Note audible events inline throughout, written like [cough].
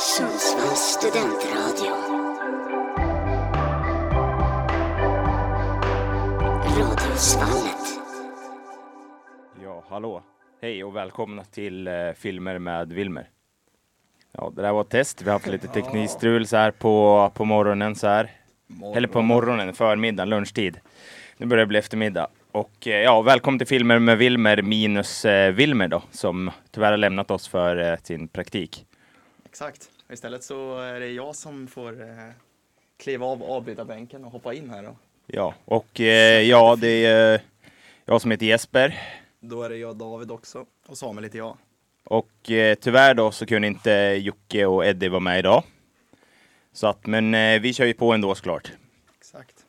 Sundsvalls studentradio. Radiosvallet. Ja, hallå. Hej och välkomna till eh, Filmer med Wilmer. Ja, det där var ett test. Vi har haft lite teknikstrul så här på, på morgonen så här. Eller på morgonen, förmiddagen, lunchtid. Nu börjar det bli eftermiddag. Och eh, ja, välkommen till Filmer med Wilmer minus eh, Wilmer då, som tyvärr har lämnat oss för eh, sin praktik. Exakt. Istället så är det jag som får eh, kliva av avbytarbänken och hoppa in här. Då. Ja, och eh, ja, det är eh, jag som heter Jesper. Då är det jag David också. Och Samuel heter jag. Och eh, tyvärr då så kunde inte Jocke och Eddie vara med idag. Så att, men eh, vi kör ju på ändå såklart. Exakt.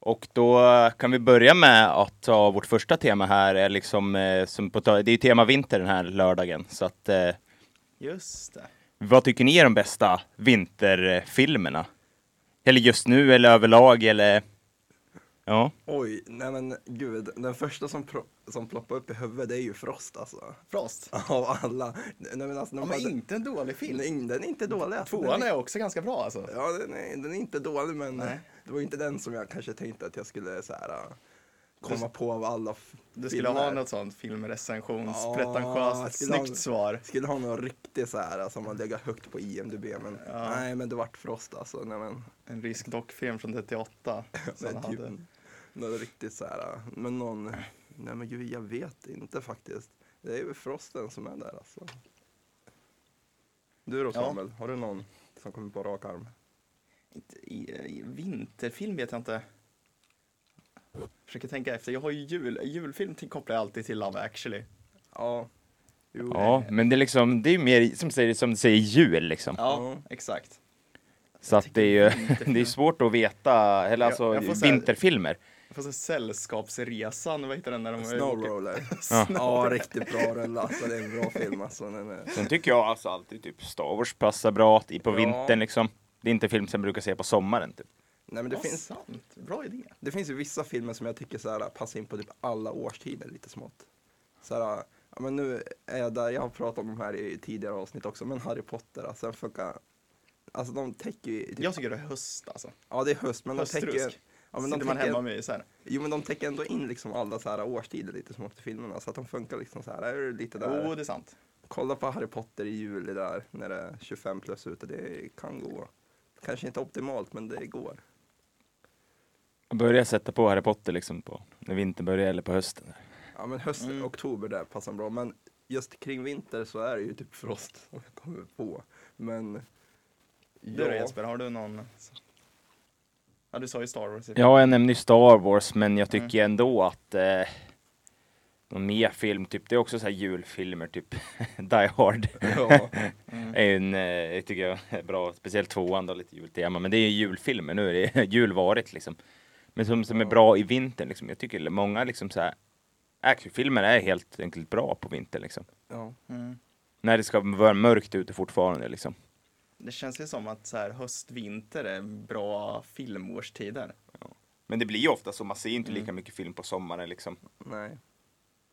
Och då eh, kan vi börja med att ta vårt första tema här, är liksom, eh, som på, det är ju tema vinter den här lördagen. Så att, eh, Just det. vad tycker ni är de bästa vinterfilmerna? Eller just nu, eller överlag, eller? Ja, Oj, nej men gud, den första som, pro- som ploppar upp i huvudet det är ju Frost alltså. Frost. [laughs] Av alla. Nej men alltså, Ja, men hade- inte en dålig film. den, den är inte dålig. alltså. Tvåan Den är också ganska bra alltså. Ja, den är, den är inte dålig men Nej. det var inte den som jag kanske tänkte att jag skulle så här, komma på av alla Du skulle filmer. ha något sånt filmrecensions, Ja, pretentiöst, skulle ha- snyggt svar. Skulle ha något riktigt så här som har legat högt på IMDB men Ja. nej men det vart Frost alltså. Nej, men, En rysk dockfilm från 38. [laughs] som men typ, hade... något riktigt så här, men någon, nej men gud jag vet inte faktiskt. Det är ju Frosten som är där alltså. Du då Ja. Samuel, har du någon som kommer på rak arm? Inte I, i vinterfilm vet jag inte. Försöker tänka efter. Jag har ju jul, julfilm till, kopplar jag alltid till Love actually. Ja. Jo. ja men det är liksom, det är ju mer som, säger, som du säger jul liksom. Ja, exakt. Så att det är ju, det är [laughs] svårt att veta, eller Jag- alltså jag får säga- vinterfilmer. Jag får säga Sällskapsresan, vad heter den när de Snow åker- Roller. [laughs] Ja. Ja, riktigt bra rulle alltså. Det är en bra film alltså. Den är... Sen tycker jag alltså alltid typ Star Wars passar bra i på Ja. vintern liksom. Det är inte en film som jag brukar se på sommaren typ. Nej men det Ja, finns, sant. Bra idé. det finns ju vissa filmer som jag tycker så här, passar in på typ alla årstider lite smått. Så här, ja men nu är jag där, jag har pratat om de här i tidigare avsnitt också, men Harry Potter, alltså den funkar, alltså de täcker ju, typ, Jag tycker det är höst alltså. ja det är höst, men de täcker, Höstrusk. ja, men de Sitter man täcker, hemma med så här. jo men de täcker ändå in liksom alla så här årstider lite smått i filmerna, så att de funkar liksom så här, är det lite där. Jo, det är sant. Kolla på Harry Potter i juli där, när det är 25 plus ute, det kan gå. Kanske inte optimalt, men det går. Jag börjar sätta på Harry Potter liksom på när vintern börjar eller på hösten. Ja men höst, Mm. oktober där passar bra. Men just kring vinter så är det ju typ frost [laughs] som jag kommer på. Men Du då Jesper, har du någon? Ja, du sa ju Star Wars. Ja, jag nämnde ju Star Wars, men jag Mm. tycker ändå att eh, någon mer film, typ, det är också så här julfilmer, typ [laughs] Die Hard. ja, [laughs] Mm. är en, eh, jag tycker jag är bra, speciellt tvåan då, lite jultema, men det är ju julfilmer, nu är det julvarigt liksom. Men som, som är Ja. bra i vintern liksom, jag tycker många liksom så här actionfilmer är helt enkelt bra på vintern liksom. ja. Mm. När det ska vara mörkt ute fortfarande liksom. Det känns ju som att så här, höst, vinter är bra filmårstider. Men det blir ju ofta så, man ser inte Mm. lika mycket film på sommaren liksom. Nej.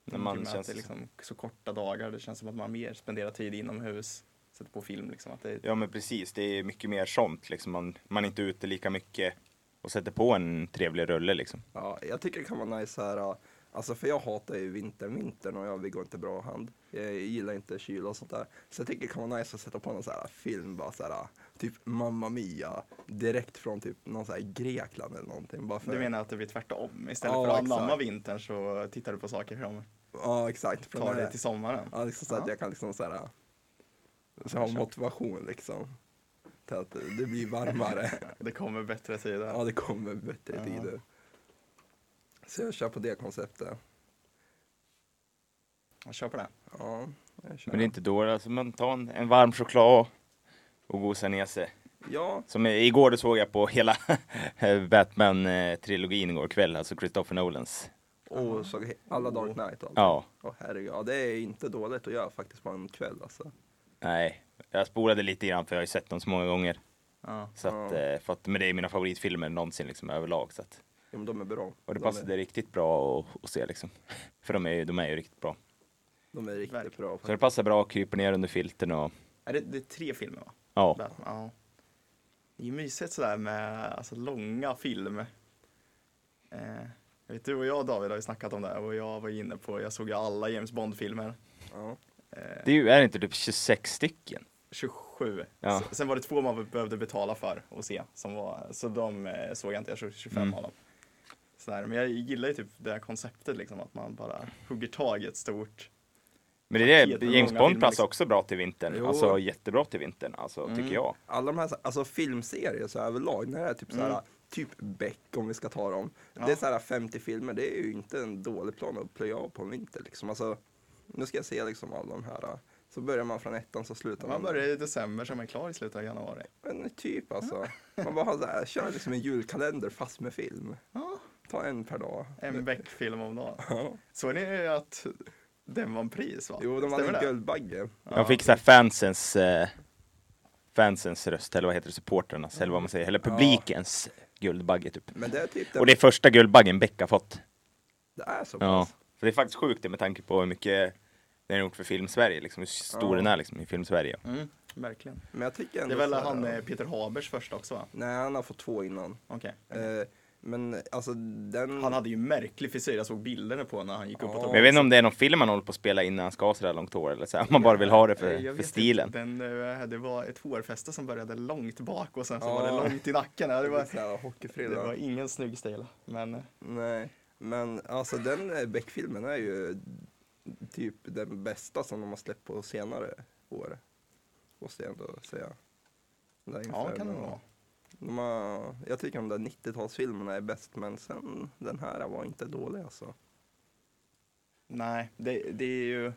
När man känns... att det är liksom så korta dagar. Det känns som att man mer spenderar tid inomhus. Sätter på film liksom. Att det, Ja men precis, det är mycket mer sånt liksom. Man, man är inte ute lika mycket och sätter på en trevlig rulle liksom. Ja, jag tycker det kan vara nice här. Alltså för jag hatar ju vintern, vintern och jag vi går inte bra hand. Jag gillar inte kyla och sånt där. Så jag tycker det kan vara nice att sätta på någon så här film, bara så här, typ Mamma Mia, direkt från typ någon så här Grekland eller någonting. Bara för... du menar att det blir tvärtom? Istället Ja, för att anamma vintern så tittar du på saker som Ja, exakt. Från tar det- till sommaren. Ja, liksom så att Ja. jag kan liksom så här, så ha motivation liksom. Att det blir varmare. [laughs] Det kommer bättre tider. ja, det kommer bättre Ja. tider. Så jag kör på det konceptet. Jag kör på det. Ja, jag kör. Men det är inte dåligt, alltså man tar en, en varm choklad och gosar ner sig. Ja, Som igår då såg jag på hela [laughs] Batman-trilogin igår kväll, alltså Christopher Nolans. och så he- alla Dark Knight och allt. Ja, Åh herregud, ja, det är inte dåligt att göra faktiskt på en kväll alltså. nej. Jag spolade lite grann för jag har ju sett dem så många gånger. Ja. Så att, Ja. eh, för att, men det är mina favoritfilmer någonsin liksom överlag. Så att, Ja, men de är bra. och det de, passade är, riktigt bra att, att se liksom. [laughs] För de är, ju- de är ju riktigt bra. de är riktigt Verkligen. bra. Så det passar bra, kryper ner under filten och Är det, det är tre filmer va? Ja. Ja. Det är ju mysigt sådär med alltså, långa filmer. Eh, jag vet du och jag David har ju snackat om det här och jag var inne på, jag såg ju alla James Bond-filmer. Ja. Eh, Det är ju, är det inte typ 26 stycken? 27. Ja. Sen var det två man behövde betala för att se. Som var, så de eh, såg jag inte, jag såg 25 Mm. av dem. Sådär. Men jag gillar ju typ det här konceptet liksom, att man bara hugger tag i ett stort. Men det är det, James Bond passar liksom. också bra till vintern. Jo. Alltså jättebra till vintern, alltså Mm. tycker jag. Alla de här alltså, filmserier så här, överlag, när det är typ så här, Mm. typ Beck om vi ska ta dem. Ja. Det är så här 50 filmer, det är ju inte en dålig plan att plöja av på en vinter liksom. Alltså, nu ska jag se liksom alla de här. Så börjar man från ettan så slutar Man man. börjar i december så är man klar i slutet av januari. Men typ alltså. Man bara så här, kör liksom en julkalender fast med film. Ja, Ta en per dag. en Beck-film om dagen. Ja. Såg ni att den vann pris va? Jo, de Stämmer en? Guldbagge. Jag fick så här fansens, eh, fansens röst, eller vad heter det, supporternas, eller vad man säger, eller Ja. publikens Guldbagge typ. Men det är typ det, Och det är första Guldbaggen Beck har fått. det är så Ja. pass. Så det är faktiskt sjukt det med tanke på hur mycket den har gjort för film-Sverige, liksom, hur stor Ja. den är liksom, i film-Sverige. Mm, verkligen. Men jag tycker Det ändå är väl så här, han eh, Peter Habers första också va? Nej, han har fått två innan. Okej. Eh, men alltså den... Han hade ju märklig frisyr, jag såg bilderna på när han gick. Ja. Men jag vet inte om det är någon film man håller på att spela innan han ska ha sådär långt hår, eller så om man bara vill ha det för, för stilen. Den, eh, det var ett hårfäste som började långt bak och sen så Ja. var det långt i nacken. Ja, det, var, det var ingen snygg stil. Men Nej, men alltså den eh, Beck-filmen är ju typ den bästa som de har släppt på senare år. Måste jag ändå säga. Det är ja, kan det de- vara. De har, jag tycker de där 90-talsfilmerna är bäst, men sen den här var inte dålig alltså. Nej, det, det är ju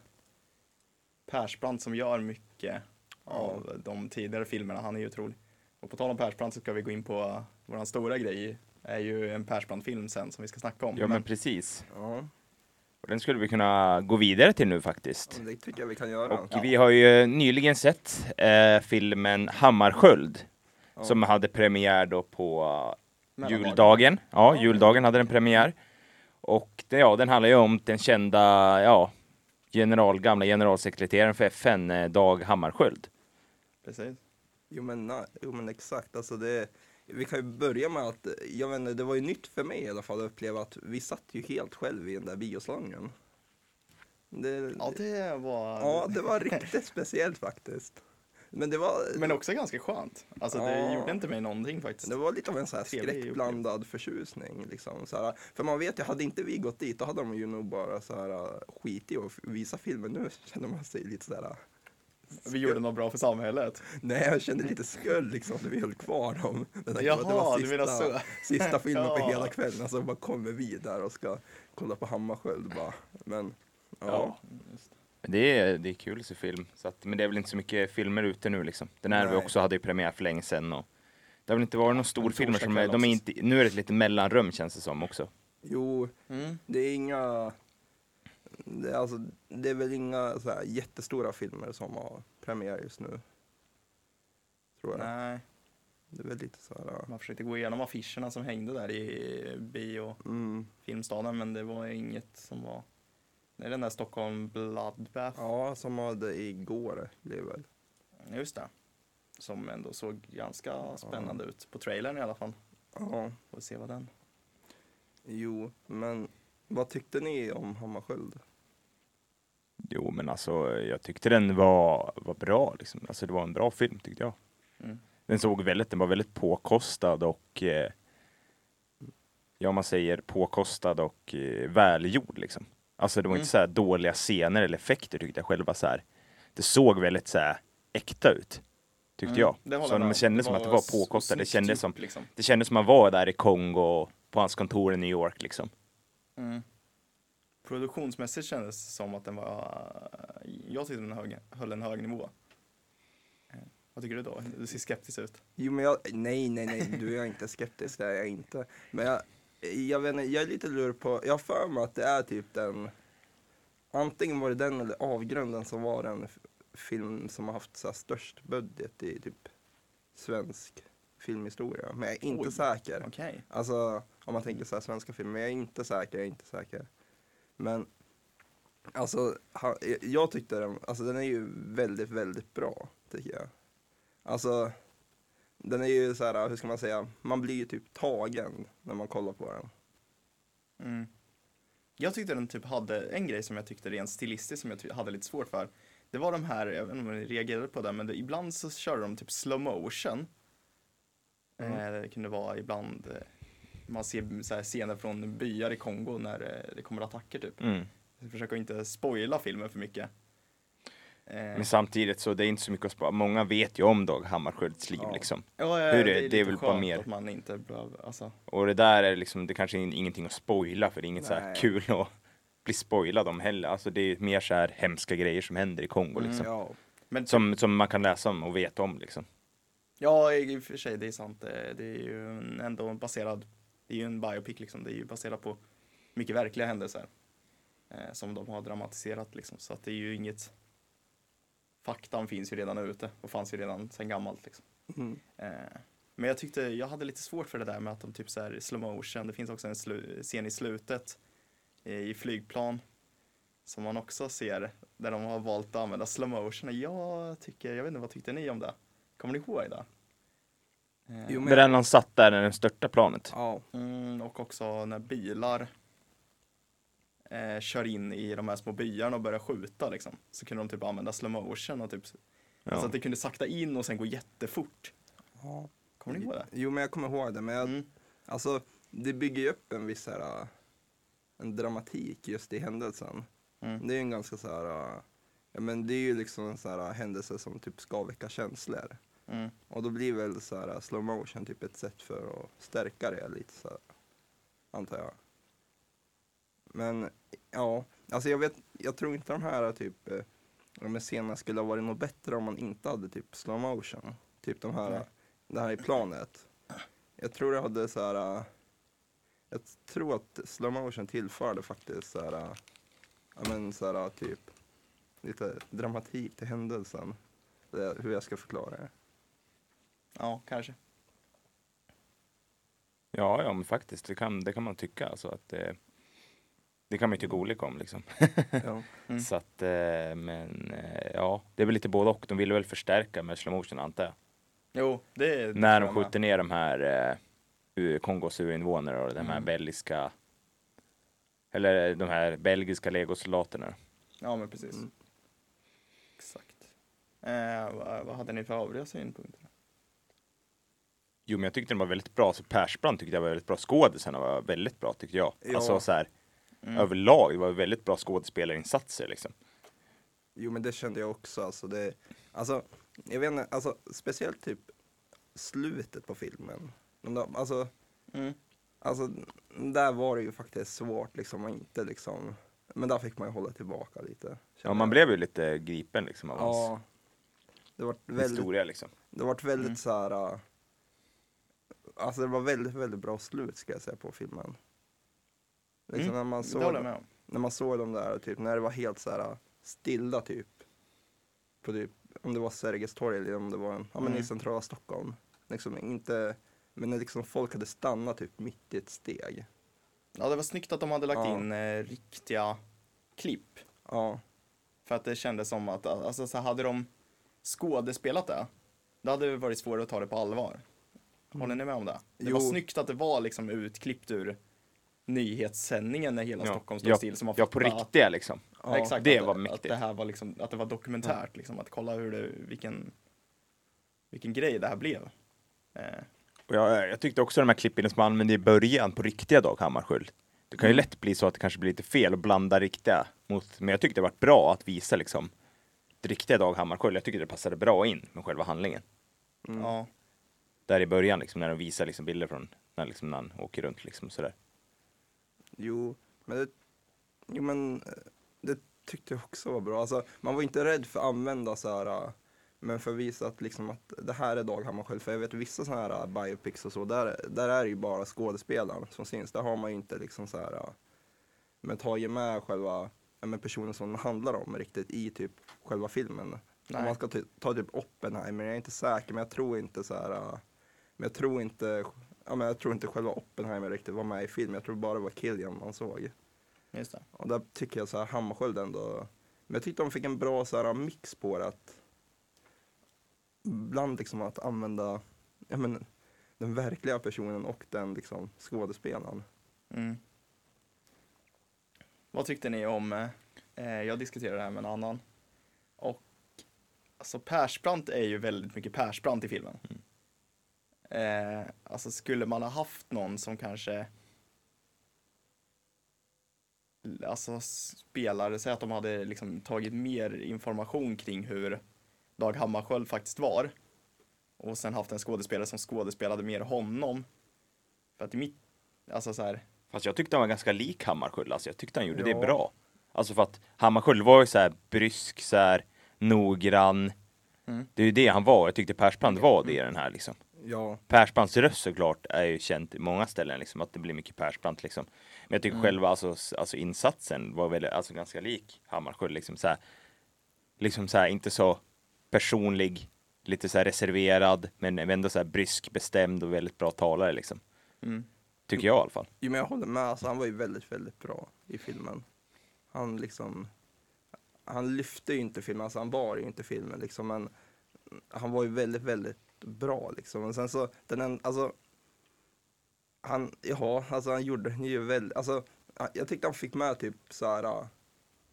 Persbrandt som gör mycket av de tidigare filmerna. Han är ju otrolig. Och på tal om Persbrandt så ska vi gå in på våran stora grej. är ju en Persbrandt-film sen som vi ska snacka om. Ja men precis. Ja, Och den skulle vi kunna gå vidare till nu faktiskt. det tycker jag vi kan göra. Och vi har ju nyligen sett eh, filmen Hammarsköld. Ja. Som hade premiär då på juldagen. Ja, Ja. juldagen hade den premiär. Och det, ja, den handlar ju om den kända, ja, general, gamla generalsekreteraren för FN, eh, Dag Hammarskjöld. Precis. Jo men, jo men exakt, alltså det, vi kan ju börja med att, jag vet inte, det var ju nytt för mig i alla fall att uppleva att vi satt ju helt själv i den där bioslangen. Det, Ja, det var... ja, det var riktigt speciellt faktiskt. Men det var, Men också ganska skönt. Alltså det Ja. gjorde inte mig någonting faktiskt. det var lite av en så här skräckblandad förtjusning. Liksom, så här, för man vet ju, hade inte vi gått dit, då hade de ju nog bara så här skit i att visa filmen. Nu känner man sig lite så här, Vi gjorde något bra för samhället. nej jag kände lite skuld liksom, när vi höll kvar dem. Den här- Jaha, du menar så. sista filmen på [laughs] Ja. hela kvällen. Alltså bara kommer vi där och ska kolla på Hammarskjöld bara. Men ja, Det är, det är kul att se film. Så att, men det är väl inte så mycket filmer ute nu liksom. Den här vi Nej. också hade ju premiär för länge sedan. Och det har väl inte varit någon stor en filmer som är, torsdag de är kväll inte, nu är det ett litet mellanrum känns det som också. jo, Mm. det är inga, det är, alltså, det är väl inga så här, jättestora filmer som har premiär just nu. Tror jag. Nej, Det är väl lite så här, man försökte gå igenom affischerna som hängde där i bio mm, filmstaden men det var inget som var det är den där Stockholm Bloodbath. ja, som hade igår blev väl. Just det. Som ändå såg ganska spännande ut på trailern i alla fall. Ja, Får se vad den. jo, men vad tyckte ni om Hammarskjöld? Jo men alltså jag tyckte den var, var bra liksom. Alltså det var en bra film tyckte jag. Mm. Den såg väldigt, den var väldigt påkostad och eh, ja man säger påkostad och eh, välgjord liksom. Alltså det var Mm. inte så här dåliga scener eller effekter tyckte jag själva så här. Det såg väldigt så här äkta ut. Tyckte Mm, jag. Så man om. kände som att det var påkostat. Det kändes som, liksom. det kändes som man var där i Kongo på hans kontor i New York liksom. Mm. Produktionsmässigt kändes det som att den var, jag tyckte den hög, höll en hög nivå. Eh, Vad tycker du då? Du ser skeptisk ut. Jo men jag, nej nej nej, du är inte skeptisk, det är jag inte. Men jag, jag vet inte, jag är lite lurig på, jag har för mig att det är typ den, antingen var det den eller Avgrunden som var den film som har haft så störst budget i typ svensk filmhistoria. Men jag är inte Oj. säker. Okej. Alltså om man tänker så här svenska filmer, men jag är inte säker, jag är inte säker. Men Alltså, han, jag tyckte den, alltså den är ju väldigt, väldigt bra, tycker jag. Alltså, den är ju så här, hur ska man säga, man blir ju typ tagen när man kollar på den. Mm. Jag tyckte den typ hade en grej som jag tyckte rent stilistiskt som jag hade lite svårt för. Det var de här, jag vet inte om ni reagerade på det, men det, ibland så körde de typ slow motion. Mm. Eh, det kunde vara ibland, eh, man ser så scener från byar i Kongo när eh, det kommer attacker typ. Mm. Jag försöker inte spoila filmen för mycket. Eh, Men samtidigt så det är inte så mycket att spara. Många vet ju om Dag Hammarskjölds liv Ja. liksom. ja, eh, hur det- det är lite väl bara mer- att man inte behöver, alltså. Och det där är liksom, det kanske är ingenting att spoila för det är inget så här Nej. kul att bli spoilad om heller. Alltså det är mer så här hemska grejer som händer i Kongo Mm. liksom. Ja, Men Som, som man kan läsa om och veta om liksom. Ja, i och för sig, det är sant. Eh, Det är ju ändå baserad, det är ju en biopic liksom, det är ju baserat på mycket verkliga händelser. Eh, som de har dramatiserat liksom, så att det är ju inget, faktan finns ju redan ute och fanns ju redan sedan gammalt liksom. mm. Eh, men jag tyckte, jag hade lite svårt för det där med att de typ så här slow motion, det finns också en scen i slutet eh, i flygplan som man också ser där de har valt att använda slow motion jag tycker, jag vet inte vad tyckte ni om det? Kommer ni ihåg det? Jo, Det är den han satt där när den störtade planet. ja, Mm, och också när bilar eh, kör in i de här små byarna och börjar skjuta liksom. Så kunde de typ använda slow motion och typ, Ja. så att det kunde sakta in och sen gå jättefort. ja. Kommer ni ihåg det? Jo, men jag kommer ihåg det, men jag, Mm. alltså, det bygger ju upp en viss här, äh, en dramatik just i händelsen. Mm. Det är ju en ganska så här, äh, ja men det är ju liksom en så här äh, händelse som typ ska väcka känslor. Mm. Och då blir väl så här slow motion typ ett sätt för att stärka det lite så här, antar jag. Men ja, alltså jag vet, jag tror inte de här typ ja, men scenerna skulle ha varit något bättre om man inte hade typ slow motion. Typ de här, Nej. det här i planet. Jag tror det hade så här, äh, jag tror att slow motion tillförde faktiskt så här, äh, ja men så här typ lite dramatik till händelsen. Hur jag ska förklara det. Ja, kanske. Ja, ja men faktiskt, det kan, det kan man tycka. Alltså att det, det kan man ju tycka olika om liksom. [laughs] Ja. Mm. Så att, eh, men eh, ja, det är väl lite både och. De ville väl förstärka med slow motion antar jag. Jo, det är När det de skjuter ner de här eh, Kongos urinvånare och de här Mm. belgiska eller de här belgiska legosoldaterna. Ja, men precis. Mm. Exakt. Eh, vad, vad hade ni för övriga synpunkter? Jo, men jag tyckte den var väldigt bra. Så Persbrandt tyckte jag var väldigt bra. Skådisarna var väldigt bra tyckte jag. Ja. Alltså så här, Mm. överlag, det var väldigt bra skådespelarinsatser liksom. Jo men det kände jag också. Alltså, det, alltså, jag vet inte, alltså, speciellt typ slutet på filmen. De alltså, Mm. alltså, där var det ju faktiskt svårt liksom att inte liksom, men där fick man ju hålla tillbaka lite. Ja, man jag. blev ju lite gripen liksom av hans Ja. Det var väldigt, historia liksom. det var väldigt Mm. så här. Alltså det var väldigt, väldigt bra slut ska jag säga på filmen. Liksom Mm, när man Det såg om. när man såg dem där, typ, när det var helt så här stilla typ. På typ, om det var Sergels torg eller om det var en, ja, men i Mm. centrala Stockholm. Liksom inte, men när liksom folk hade stannat typ mitt i ett steg. Ja, det var snyggt att de hade lagt Ja. in eh, riktiga klipp. Ja, För att det kändes som att, alltså så hade de skådespelat det, då hade det varit svårare att ta det på allvar. Håller ni med om det? Det var Jo. snyggt att det var liksom utklippt ur nyhetssändningen när hela Ja. Stockholm stod Ja, still. Man Ja, på att- riktiga liksom. Ja, exakt, det att, var Att mäktigt. det här var liksom, att det var dokumentärt liksom, att kolla hur det, vilken, vilken grej det här blev. Eh, Och jag, jag tyckte också de här klippen som man använde i början på riktiga Dag Hammarskjöld. Det kan ju Mm. lätt bli så att det kanske blir lite fel att blanda riktiga mot, men jag tyckte det var bra att visa liksom riktiga Dag Hammarskjöld. Jag tyckte det passade bra in med själva handlingen. mm. Ja, Där i början liksom när de visar liksom bilder från när, liksom, när han åker runt liksom sådär. jo, men det, jo men eh, det tyckte jag också var bra. Alltså, man var inte rädd för att använda så här, äh, men för att visa att, liksom, att det här är Dag Hammarskjöld. För jag vet vissa sådana här äh, biopics och så, där, där är det ju bara skådespelaren som syns. Där har man ju inte liksom så här, men tagit med själva men personen som det handlar om riktigt i typ själva filmen. Nej. Om man ska ta typ Oppenheimer, jag är inte säker, men jag tror inte så här, men jag tror inte, ja men jag tror inte själva Oppenheimer riktigt var med i filmen. Jag tror bara det var Killian man såg. Just det. Och där tycker jag så här Hammarskjöld ändå, men jag tyckte de fick en bra så här mix på det att ibland liksom att använda ja, men, den verkliga personen och den liksom skådespelaren. Mm. Vad tyckte ni om, eh, eh, jag diskuterade det här med en annan, och alltså Persbrandt är ju väldigt mycket Persbrandt i filmen. Eh, alltså skulle man ha haft någon som kanske alltså spelare, säg att de hade liksom tagit mer information kring hur Dag Hammarskjöld faktiskt var och sen haft en skådespelare som skådespelade mer honom. För att i mitt, alltså så här, Fast jag tyckte han var ganska lik Hammarskjöld, alltså jag tyckte han gjorde Ja. det bra. Alltså för att Hammarskjöld var ju så här brysk, så här noggrann. Mm. Det är ju det han var, jag tyckte Persbrandt var det i den här liksom. Ja, Persbrandts röst såklart är ju känt i många ställen liksom, att det blir mycket Persbrandt liksom. Men jag tycker Mm. själva alltså, alltså insatsen var väl alltså ganska lik Hammarskjöld liksom så här, liksom så här inte så personlig, lite så här reserverad, men ändå så här brysk, bestämd och väldigt bra talare liksom. mm. Tycker jag i alla fall. jo, men jag håller med, alltså, han var ju väldigt, väldigt bra i filmen. Han liksom, han lyfte ju inte filmen, alltså han bar ju inte filmen liksom, men han var ju väldigt, väldigt bra liksom. Och sen så, den en, alltså, han, ja, alltså han gjorde den ju väldigt, alltså, jag tyckte han fick med typ så här,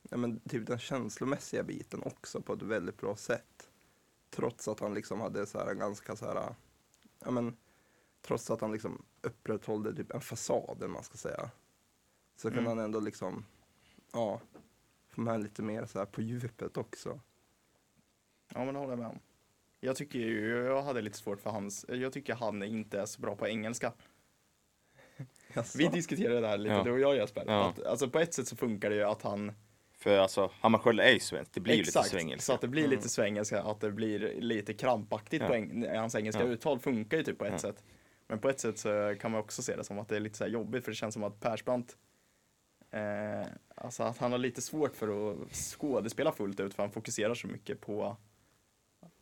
ja men typ den känslomässiga biten också på ett väldigt bra sätt. Trots att han liksom hade så här ganska så här, ja men, trots att han liksom upprätthållde typ en fasad, man ska säga. Så kunde Mm. han ändå liksom, ja, få med lite mer så här på djupet också. Ja, men det håller jag med om. Jag tycker ju, jag hade lite svårt för hans, jag tycker han inte är så bra på engelska. Vi diskuterade det här lite, Ja. du och jag Jesper. Ja. Att, alltså på ett sätt så funkar det ju att han, För alltså Hammarskjöld är ju svensk, det blir ju lite exakt, svengelska. så att det blir lite svengelska, att det blir lite krampaktigt Ja. på eng, hans engelska Ja. uttal funkar ju typ på ett Ja. sätt. Men på ett sätt så kan man också se det som att det är lite så här jobbigt, för det känns som att Persbrandt Eh, alltså att han har lite svårt för att skådespela fullt ut för han fokuserar så mycket på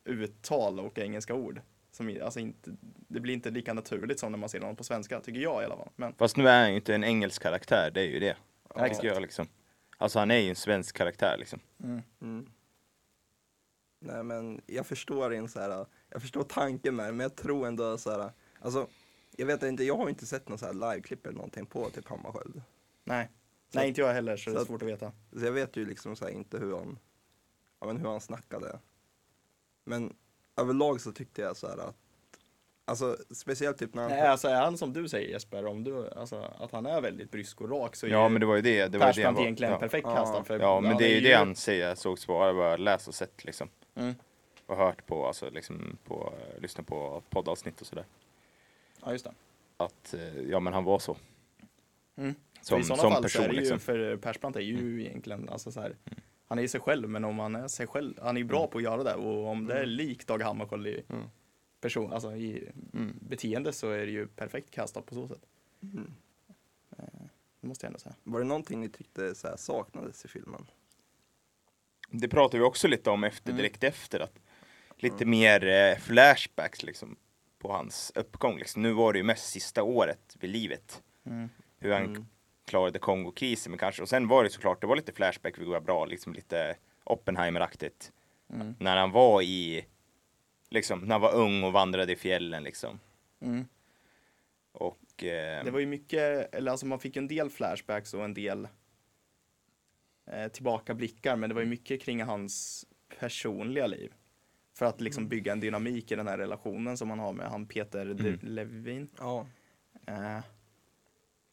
uttal och engelska ord. Som, alltså inte, det blir inte lika naturligt som när man ser honom på svenska, tycker jag i alla fall. Men Fast nu är han ju inte en engelsk karaktär, det är ju det. Ja, tycker jag liksom. Alltså han är ju en svensk karaktär liksom. Mm. Nej men jag förstår in så här, jag förstår tanken med det, men jag tror ändå så här, alltså jag vet inte, jag har inte sett någon så här liveklipp eller någonting på typ Hammarskjöld. nej, Så nej inte jag heller, så, så det är svårt att veta. Så jag vet ju liksom så här inte hur han, ja men hur han snackade. Men överlag så tyckte jag så här att, alltså speciellt typ när han, Nej, alltså är han som du säger Jesper, om du, alltså, att han är väldigt brysk och rak så är Ja men det var ju det, det var ju det han var. egentligen Ja. perfekt Ja. kastad. För ja men det är ju det han säger, sågs har bara läst och sett liksom. Mm. Och hört på, alltså liksom på, eh, lyssna på poddavsnitt och sådär. Ja, just det. Att, eh, ja men han var så. Mm. Som, i sådana som fall så person är det ju, liksom. för Persbrandt är ju egentligen, alltså så här, han är ju sig själv, men om han är sig själv, han är ju bra på att göra det och om det är lik Dag Hammarskjöld i Mm. person, alltså i Mm. beteende så är det ju perfekt kastat på så sätt. Mm. Det måste jag ändå säga. var det någonting ni tyckte så här saknades i filmen? Det pratade vi också lite om efter, Mm. direkt efter att lite mer eh, flashbacks liksom på hans uppgång. Liksom. Nu var det ju mest sista året vid livet. Mm. Hur han Mm. Klarade Kongokrisen men kanske. Och sen var det såklart, det var lite flashback, vilket var bra, liksom lite Oppenheimer-aktigt. Mm. När han var i, liksom, när han var ung och vandrade i fjällen liksom. Mm. Och eh, Det var ju mycket, eller alltså man fick en del flashbacks och en del eh, tillbakablickar, men det var ju mycket kring hans personliga liv. För att liksom bygga en dynamik i den här relationen som han har med han Peter Mm. Levin. Ja. Eh,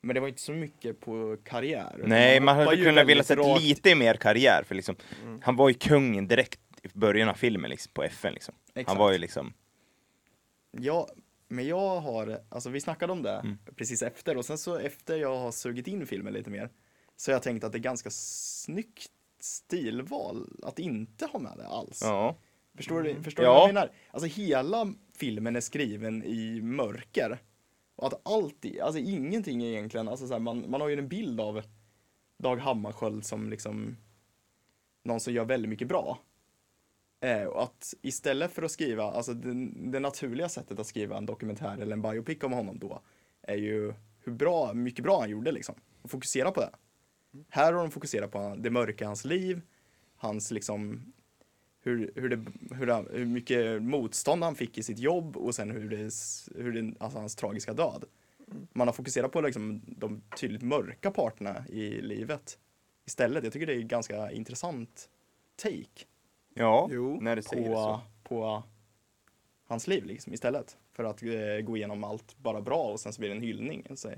men det var inte så mycket på karriär. nej, man hade kunnat vilja sett rakt- lite mer karriär för liksom, Mm. han var ju kungen direkt i början av filmen liksom, på FN liksom. Han var ju liksom, Ja, men jag har, alltså vi snackade om det Mm. precis efter och sen så efter jag har sugit in filmen lite mer så har jag tänkt att det är ganska snyggt stilval att inte ha med det alls. ja. Förstår du, förstår Ja. du vad jag menar? Alltså hela filmen är skriven i mörker. Och att allt, i- alltså ingenting egentligen, alltså så här, man, man har ju en bild av Dag Hammarskjöld som liksom någon som gör väldigt mycket bra. Eh, och att istället för att skriva, alltså det, det naturliga sättet att skriva en dokumentär eller en biopic om honom då är ju hur bra, mycket bra han gjorde liksom. Och fokusera på det. Här har de fokuserat på det mörka i hans liv, hans liksom hur, hur, det, hur, han- hur mycket motstånd han fick i sitt jobb och sen hur det, hur det alltså hans tragiska död. Man har fokuserat på liksom de tydligt mörka parterna i livet istället. Jag tycker det är ganska intressant take Ja, Jo, när du säger det så. på, på hans liv liksom istället. För att eh, gå igenom allt bara bra och sen så blir det en hyllning. Så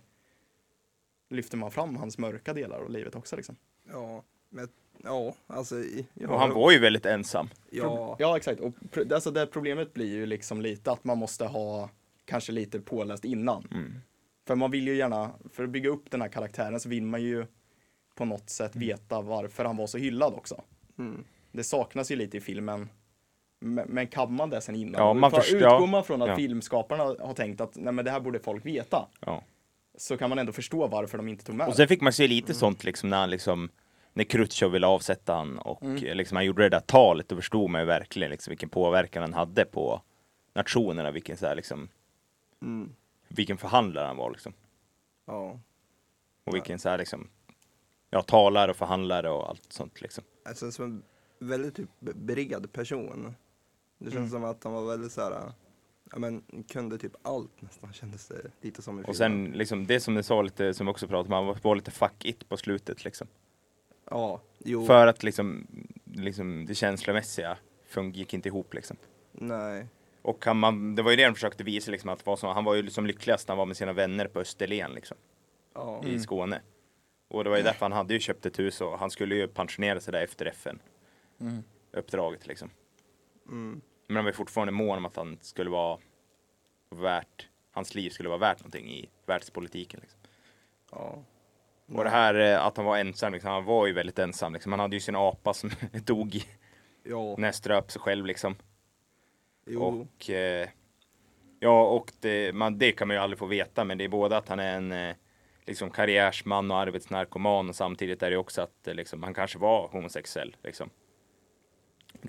lyfter man fram hans mörka delar av livet också liksom. Ja, men ja, alltså. Jag Och han var ju väldigt ensam. Ja, Ja, exakt. Och pro- alltså det problemet blir ju liksom lite att man måste ha kanske lite påläst innan. Mm. För man vill ju gärna, för att bygga upp den här karaktären så vill man ju på något sätt veta varför han var så hyllad också. mm, Det saknas ju lite i filmen. Men, men kan man det sen innan? Ja, man För- förstår- Utgår man från att ja. filmskaparna har tänkt att nej, men det här borde folk veta. Ja. Så kan man ändå förstå varför de inte tog med Och sen fick man se lite sånt liksom när han liksom när Chrusjtjov ville avsätta han och Mm. eh, liksom han gjorde det där talet, då förstod man ju verkligen liksom vilken påverkan han hade på nationerna, vilken så här liksom mm, vilken förhandlare han var liksom. ja. Och vilken så här liksom ja, talare och förhandlare och allt sånt liksom. Alltså som en väldigt typ bred person. Det känns Mm. som att han var väldigt så här. Ja men kunde typ allt nästan kändes det lite som i Och sen liksom det som ni sa lite, som vi också pratade om, han var lite fuck it på slutet liksom. Ja, jo. För att liksom, liksom det känslomässiga gick inte ihop liksom. Nej. Och han, man, det var ju det de försökte visa liksom att vad som, han var ju liksom lyckligast när han var med sina vänner på Österlen liksom. Ja. i Skåne. Och det var ju därför han hade ju köpt ett hus och han skulle ju pensionera sig där efter FN. Mm. Uppdraget liksom. Mm. Men han var ju fortfarande mån om att han skulle vara värt, hans liv skulle vara värt någonting i världspolitiken. Liksom. Ja. Och det här eh, att han var ensam, liksom, han var ju väldigt ensam. Liksom. Han hade ju sin apa som [laughs] dog Ja. när ströp sig själv liksom. Jo. Och eh, ja, och det, man, det kan man ju aldrig få veta, men det är både att han är en eh, liksom karriärsman och arbetsnarkoman och samtidigt är det också att eh, liksom, han kanske var homosexuell. Liksom.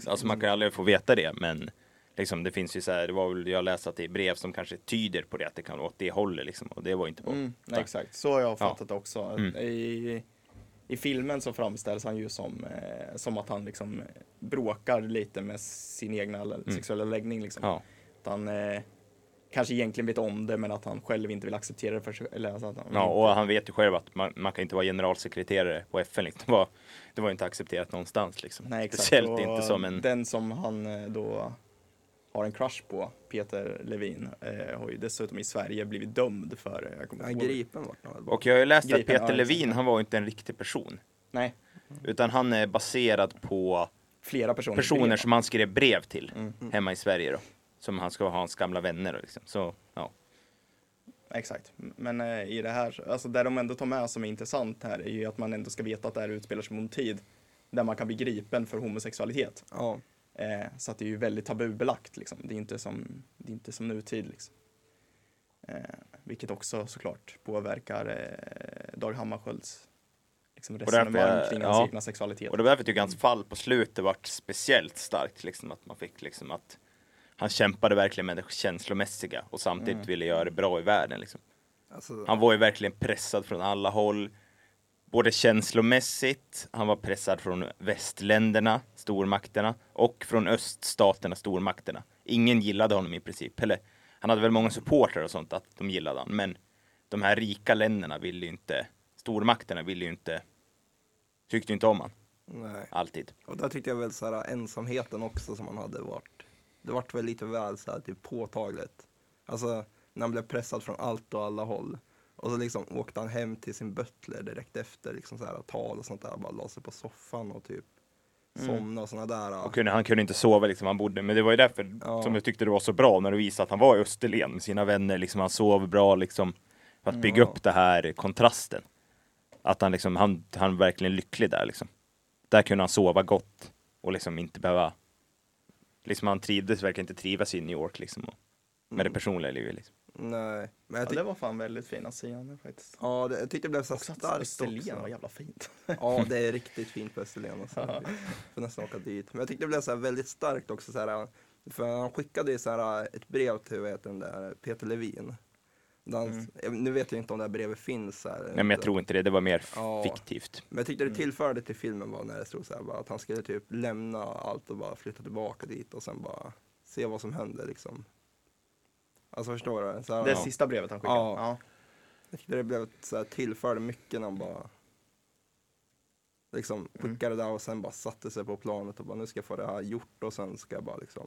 Alltså man kan ju aldrig få veta det, men liksom, det finns ju så här, det var väl, jag läste att det är brev som kanske tyder på det, att det kan vara åt det hållet liksom, och det var inte på. Mm, nej, exakt, så har jag fattat det också. Mm. I, I filmen så framställs han ju som, eh, som att han liksom bråkar lite med sin egna sexuella läggning. Liksom. Ja. Att han eh, kanske egentligen vet om det men att han själv inte vill acceptera det för sig. Eller alltså att han Ja, och han vet ju själv att man, man kan inte vara generalsekreterare på FN. Liksom. Det, var, det var inte accepterat någonstans. Liksom. Nej, exakt. Speciellt Och inte som en... Den som han eh, då har en crush på, Peter Levin, eh, har ju dessutom i Sverige blivit dömd för, eh, jag kommer Ja, gripen vart han. Och jag har ju läst att Gripen, ja, Peter. Levin, han var ju inte en riktig person. Nej, Utan han är baserad på flera personer. personer som han skrev brev till Mm. hemma i Sverige då. Som han ska ha hans gamla vänner och liksom. Så, ja. Exakt, men eh, i det här, alltså där de ändå tar med som är intressant här är ju att man ändå ska veta att det här utspelar sig på en tid där man kan bli gripen för homosexualitet. Ja. Eh, så att det är ju väldigt tabubelagt liksom. Det är inte som, det är inte som nutid liksom. Eh, vilket också såklart påverkar eh, Dag Hammarskjölds liksom, därför resonemang jag- kring hans ja. egna sexualitet. Och det var därför tycker jag hans fall på slutet vart speciellt starkt. Liksom, att man fick liksom att han kämpade verkligen med det känslomässiga och samtidigt Mm. ville göra det bra i världen. Liksom. Alltså, Han var ju verkligen pressad från alla håll. Både känslomässigt, han var pressad från västländerna, stormakterna, och från öststaterna, stormakterna. Ingen gillade honom i princip. Eller, han hade väl många supportrar och sånt, att de gillade honom. Men de här rika länderna ville ju inte, stormakterna ville ju inte, tyckte ju inte om honom, nej. alltid. Och där tyckte jag väl så här ensamheten också som han hade varit. Det vart väl lite väl så här typ påtagligt. Alltså när han blev pressad från allt och alla håll. Och så liksom åkte han hem till sin butler direkt efter liksom så här tal och sånt där. Bara la sig på soffan och typ somna och såna där. Och kunde, han kunde inte sova liksom, han bodde, men det var ju därför Ja. som jag tyckte det var så bra när du visade att han var i Österlen med sina vänner, liksom, han sov bra liksom, för att bygga Ja. upp det här kontrasten. Att han liksom, han, han var verkligen lycklig där liksom. Där kunde han sova gott och liksom inte behöva, liksom han trivdes verkligen inte trivas i New York liksom, och, med det Mm. personliga livet liksom. Nej, men jag, ja, det var fan väldigt fina scener faktiskt. ja, det, jag tyckte det blev så Också att starkt Österlen också. var jävla fint. [laughs] Ja, det är riktigt fint på Österlen. Alltså. Får nästan åka dit. Men jag tyckte det blev så här väldigt starkt också. Så här, för han skickade ju så här ett brev till heter den där, Peter Levin. Dans, jag- Nu vet jag inte om det här brevet finns här. Nej, men jag tror inte det. Det var mer Ja. fiktivt. Men jag tyckte det tillförde till filmen var när det stod så här, bara, att han skulle typ lämna allt och bara flytta tillbaka dit och sen bara se vad som händer liksom. Alltså förstår du? Så här, Det ja. sista brevet han skickade. Ja. Ja. Jag tyckte det blev så här, tillförde mycket när han bara liksom Mm. det där och sen bara satte sig på planet och bara nu ska jag få det här gjort och sen ska jag bara liksom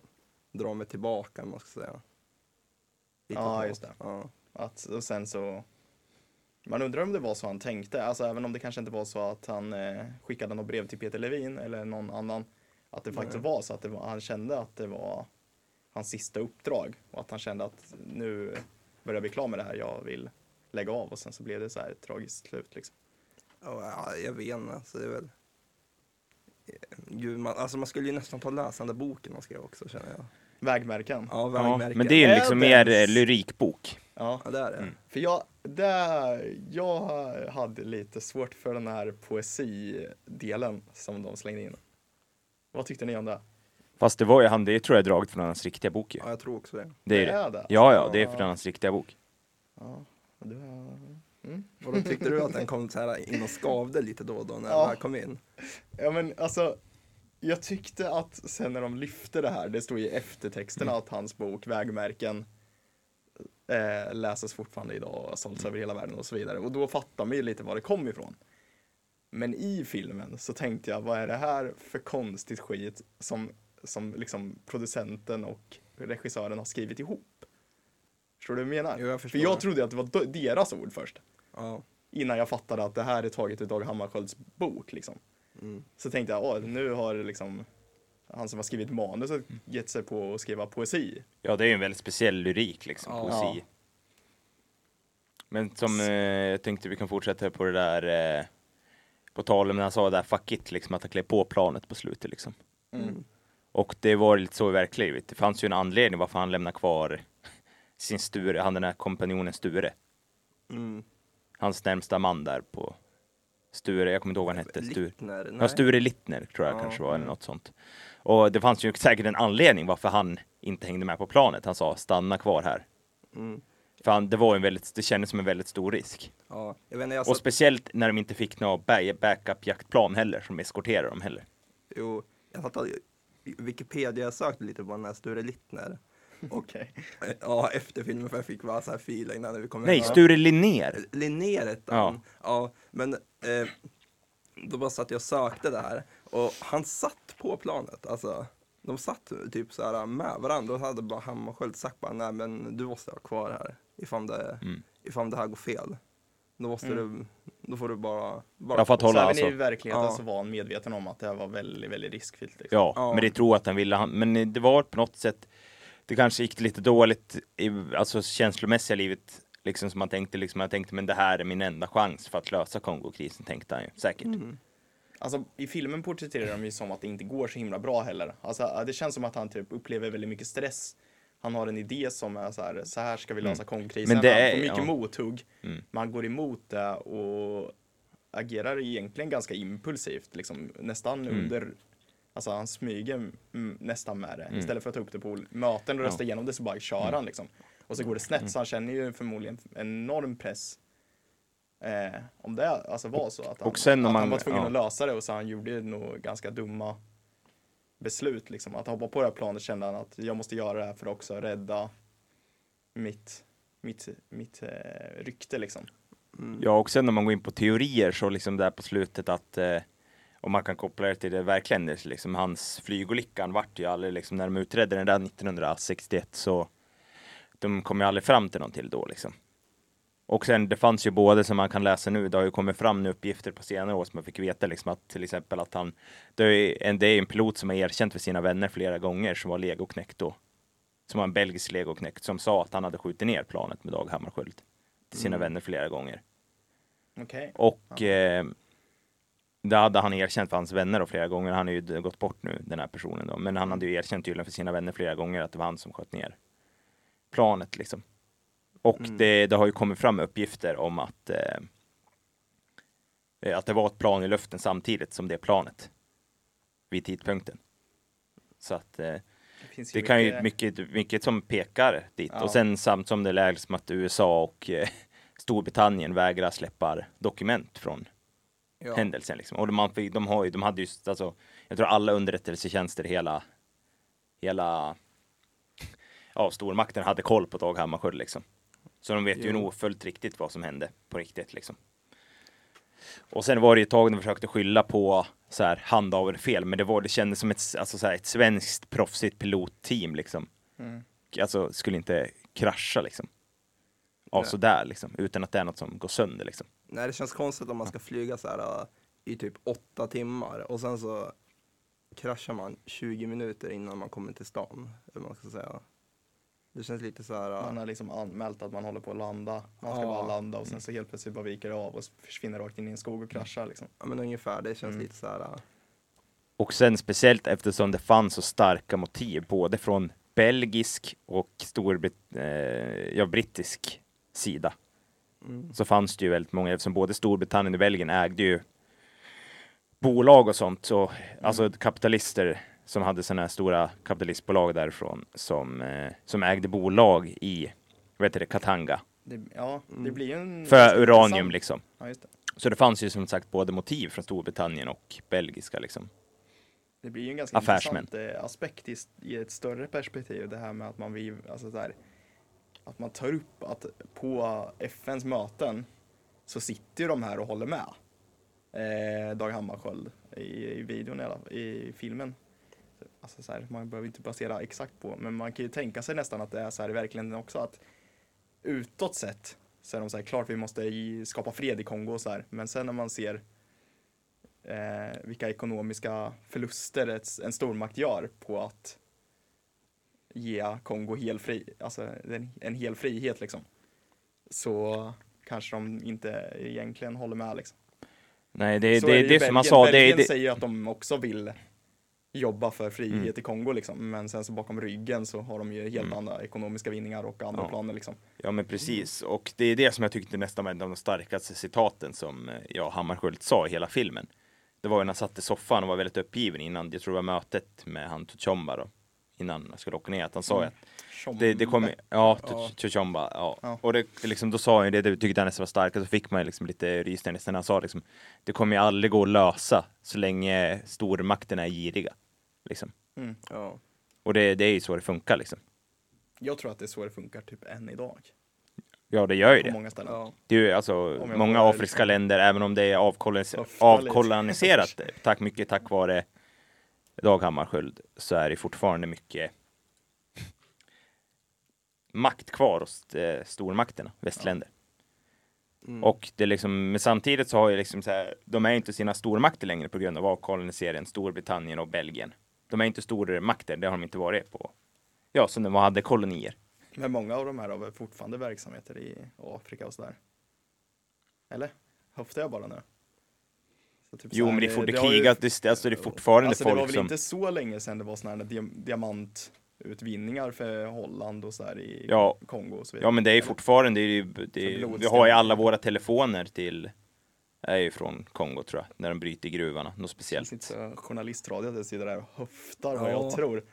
dra mig tillbaka, man ska säga. Ja, just det. Ja. Att, och sen så man undrar om det var så han tänkte, alltså även om det kanske inte var så att han eh, skickade något brev till Peter Levin eller någon annan. Att det faktiskt var så att det var, han kände att det var hans sista uppdrag och att han kände att nu börjar jag bli klar med det här, jag vill lägga av och sen så blev det så här ett tragiskt slut liksom. Ja, jag vet inte, alltså det är väl Gud, man, alltså man skulle ju nästan ta och läsa den där boken man skrev också känner jag. Vägmärken. Ja, Ja, vägmärken. men det är ju liksom mer eh, lyrikbok. Ja. Ja, det är det. Mm. För jag, där, jag hade lite svårt för den här poesidelen som de slängde in. Vad tyckte ni om det? Fast det var ju han, det tror jag är draget från hans riktiga bok ju. Ja, jag tror också det. Det är det är det? Ja, ja, det är från hans riktiga bok. Ja, det var... mm. Och då tyckte du att den kom så här in och skavde lite då och då när Ja. den här kom in? ja men alltså, jag tyckte att sen när de lyfte det här, det stod i eftertexterna att hans bok Vägmärken eh, läses fortfarande idag och har sålts över hela världen och så vidare. Och då fattar man ju lite var det kom ifrån. Men i filmen så tänkte jag, vad är det här för konstigt skit som, som liksom producenten och regissören har skrivit ihop? Förstår du vad jag menar? Jo, jag för jag det. trodde att det var deras ord först. Ja. Innan jag fattade att det här är taget ur Dag Hammarskjölds bok liksom. Mm. Så tänkte jag, åh, nu har liksom han som har skrivit manuset gett sig på att skriva poesi. Ja, det är ju en väldigt speciell lyrik liksom, Ja. poesi. Men som, eh, jag tänkte vi kan fortsätta på det där, eh, på tal om när han sa det där fuck it, liksom att han klev på planet på slutet liksom. Mm. Och det var lite så i verkligheten. Det fanns ju en anledning varför han lämnade kvar sin Sture, han den här kompanjonen Sture. Mm. Hans närmsta man där på Sture, jag kommer inte ihåg vad han hette. Sture. Littner? Ja, Nej. Sture Littner tror jag Ja, kanske var, eller mm. något sånt. Och det fanns ju säkert en anledning varför han inte hängde med på planet. Han sa stanna kvar här. Mm. För han, det var en väldigt, det kändes som en väldigt stor risk. Ja, jag vet inte, jag Och speciellt när de inte fick några ba- backup jaktplan heller som eskorterade dem heller. jo, jag satt och Wikipedia sökte lite på den här Sture Littner. [laughs] Okej. Ja, efter filmen för jag fick bara så här feeling när vi kom Nej, hem. Sture Linnér. Linnér hette Ja. han. Ja, men eh, då bara satt jag och sökte där och han satt på planet. Alltså, de satt typ så här med varandra och hade bara Hammarskjöld sagt bara nej men du måste vara kvar här ifall det, Mm. ifall det här går fel. Då måste Mm. du, då får du bara, bara Ja, för att Så hålla även alltså. i verkligheten Ja. så var han medveten om att det här var väldigt, väldigt riskfyllt. Liksom. Ja, Ja. men det tror jag att han ville. Men det var på något sätt, det kanske gick lite dåligt i alltså känslomässiga livet. Liksom som man tänkte, liksom, jag tänkte men det här är min enda chans för att lösa Kongokrisen, tänkte han ju säkert. Mm. Alltså i filmen porträtterar de ju som att det inte går så himla bra heller. Alltså det känns som att han typ upplever väldigt mycket stress. Han har en idé som är så här, så här ska vi lösa Kongokrisen. Mm. Men det han är- får mycket ja. mothugg. Mm. Man går emot det och agerar egentligen ganska impulsivt, liksom nästan Mm. under Alltså han smyger mm, nästan med det. Mm. Istället för att ta upp det på möten och rösta Ja. igenom det så bara kör Mm. han liksom. Och så går det snett så han känner ju förmodligen en enorm press. Eh, om det alltså var så att han, Och sen att han man- var tvungen ja. att lösa det och så han gjorde nog ganska dumma beslut liksom. Att hoppa på det här planet kände han att jag måste göra det här för att också rädda mitt, mitt, mitt eh, rykte liksom. Mm. Ja, och sen när man går in på teorier så liksom där på slutet att eh, om man kan koppla det till det verkligen, det är liksom hans flygolyckan vart ju aldrig liksom när de utredde den där 1961 så de kom ju aldrig fram till någon till då liksom. Och sen det fanns ju både som man kan läsa nu, det har ju kommit fram nu uppgifter på senare år som man fick veta liksom att till exempel att han, det är en, det är en pilot som har erkänt för sina vänner flera gånger som var legoknäckt då. Som var en belgisk legoknäckt som sa att han hade skjutit ner planet med Dag Hammarskjöld till sina Mm. vänner flera gånger. Okej. Och eh, det hade han erkänt för hans vänner då flera gånger. Han har ju gått bort nu, den här personen då. Men han hade ju erkänt tydligen för sina vänner flera gånger att det var han som sköt ner planet liksom. Och Mm. det, det har ju kommit fram uppgifter om att eh, att det var ett plan i luften samtidigt som det planet vid tidpunkten. Så att eh, finns Det kan ju mycket, mycket som pekar dit. Ja. Och sen samt som det läggs som att USA och eh, Storbritannien vägrar släppa dokument från Ja. händelsen. Liksom. Och de, de, har ju, de hade ju, alltså, jag tror alla underrättelsetjänster hela, hela ja, stormakten hade koll på Dag Hammarskjöld liksom. Så de vet ju Jo. nog fullt riktigt vad som hände på riktigt liksom. Och sen var det ju ett tag de försökte skylla på så här handhavarfel, men det var, det kändes som ett, alltså så här, ett svenskt proffsigt pilotteam liksom. Mm. Alltså skulle inte krascha liksom. Av sådär liksom, utan att det är något som går sönder liksom. Nej, det känns konstigt om man ska flyga så här äh, i typ åtta timmar och sen så kraschar man 20 minuter innan man kommer till stan. Eller man ska säga. Det känns lite så här. Man har liksom anmält att man håller på att landa. Man ska Ja. bara landa och sen så helt plötsligt bara viker det av och försvinner rakt in i en skog och kraschar liksom. Ja men ungefär, det känns Mm. lite så här. Och sen speciellt eftersom det fanns så starka motiv, både från belgisk och storbrit eh, ja, brittisk sida. Mm. Så fanns det ju väldigt många, eftersom både Storbritannien och Belgien ägde ju bolag och sånt, så alltså kapitalister som hade sådana här stora kapitalistbolag därifrån som, eh, som ägde bolag i, vad heter det, Katanga. Det, ja, det Mm. blir ju en... För uranium liksom. Ja, just det. Så det fanns ju som sagt både motiv från Storbritannien och belgiska liksom. Det blir ju en ganska Affärsmän. intressant eh, aspekt i, i ett större perspektiv. Det här med att man vill, alltså så här, att man tar upp att på FNs möten så sitter ju de här och håller med. Eh, Dag Hammarskjöld i, i videon i, alla, i filmen. Alltså så här, man behöver inte basera exakt på, men man kan ju tänka sig nästan att det är så här i verkligheten också att utåt sett så är de så här, klart vi måste skapa fred i Kongo och så här, men sen när man ser eh, vilka ekonomiska förluster ett, en stormakt gör på att ge Kongo hel fri, alltså en, en hel frihet liksom. Så kanske de inte egentligen håller med liksom. Nej, det, Så det, är det, som man sa, det, Belgien det, säger ju att de också vill jobba för frihet Mm. i Kongo liksom. Men sen så bakom ryggen så har de ju helt Mm. andra ekonomiska vinningar och andra Ja. planer liksom. Ja men precis, och det är det som jag tyckte nästan var en av de starkaste citaten som eh, ja, Hammarskjöld sa i hela filmen. Det var ju när han satt i soffan och var väldigt uppgiven innan, jag tror det var mötet med han Tuchomba då, innan han skulle åka ner, att han sa Mm. att det, det kommer, ja. Tuchomba, ja. Ja. Och det, liksom, då sa han ju det, det tyckte han nästan var starkast, så fick man ju liksom lite rysningar när han sa liksom, det kommer ju aldrig gå att lösa så länge stormakterna är giriga. Liksom. Mm. Ja. Och det, det är ju så det funkar liksom. Jag tror att det är så det funkar typ än idag. Ja, det gör ju På det. många ställen. Ja. Det är ju alltså jag många får afrika liksom länder, även om det är avkolonis- höfta lite. avkoloniserat, tack mycket tack vare Dag Hammarskjöld, så är det fortfarande mycket makt kvar hos eh, stormakterna, västländer. Mm. Och det liksom, men samtidigt så har ju liksom så här, de är inte sina stormakter längre på grund av avkoloniseringen, Storbritannien och Belgien. De är inte stormakter, det har de inte varit på, ja, som de hade kolonier. Men många av de här har väl fortfarande verksamheter i Afrika och sådär. Eller? Höftar jag bara nu? Typ Jo, här, men det är fort, det har ju- krigat, det, alltså det är fortfarande Alltså det var folk väl som... inte så länge sedan det var sådana här diam- diamantutvinningar för Holland och så här i Ja. Kongo och så vidare. Ja men det är ju fortfarande, det det vi har ju alla våra telefoner till, är ju från Kongo tror jag, när de bryter i gruvorna, något speciellt. inte så journalistradio att jag sitter där och höftar vad Ja. jag tror.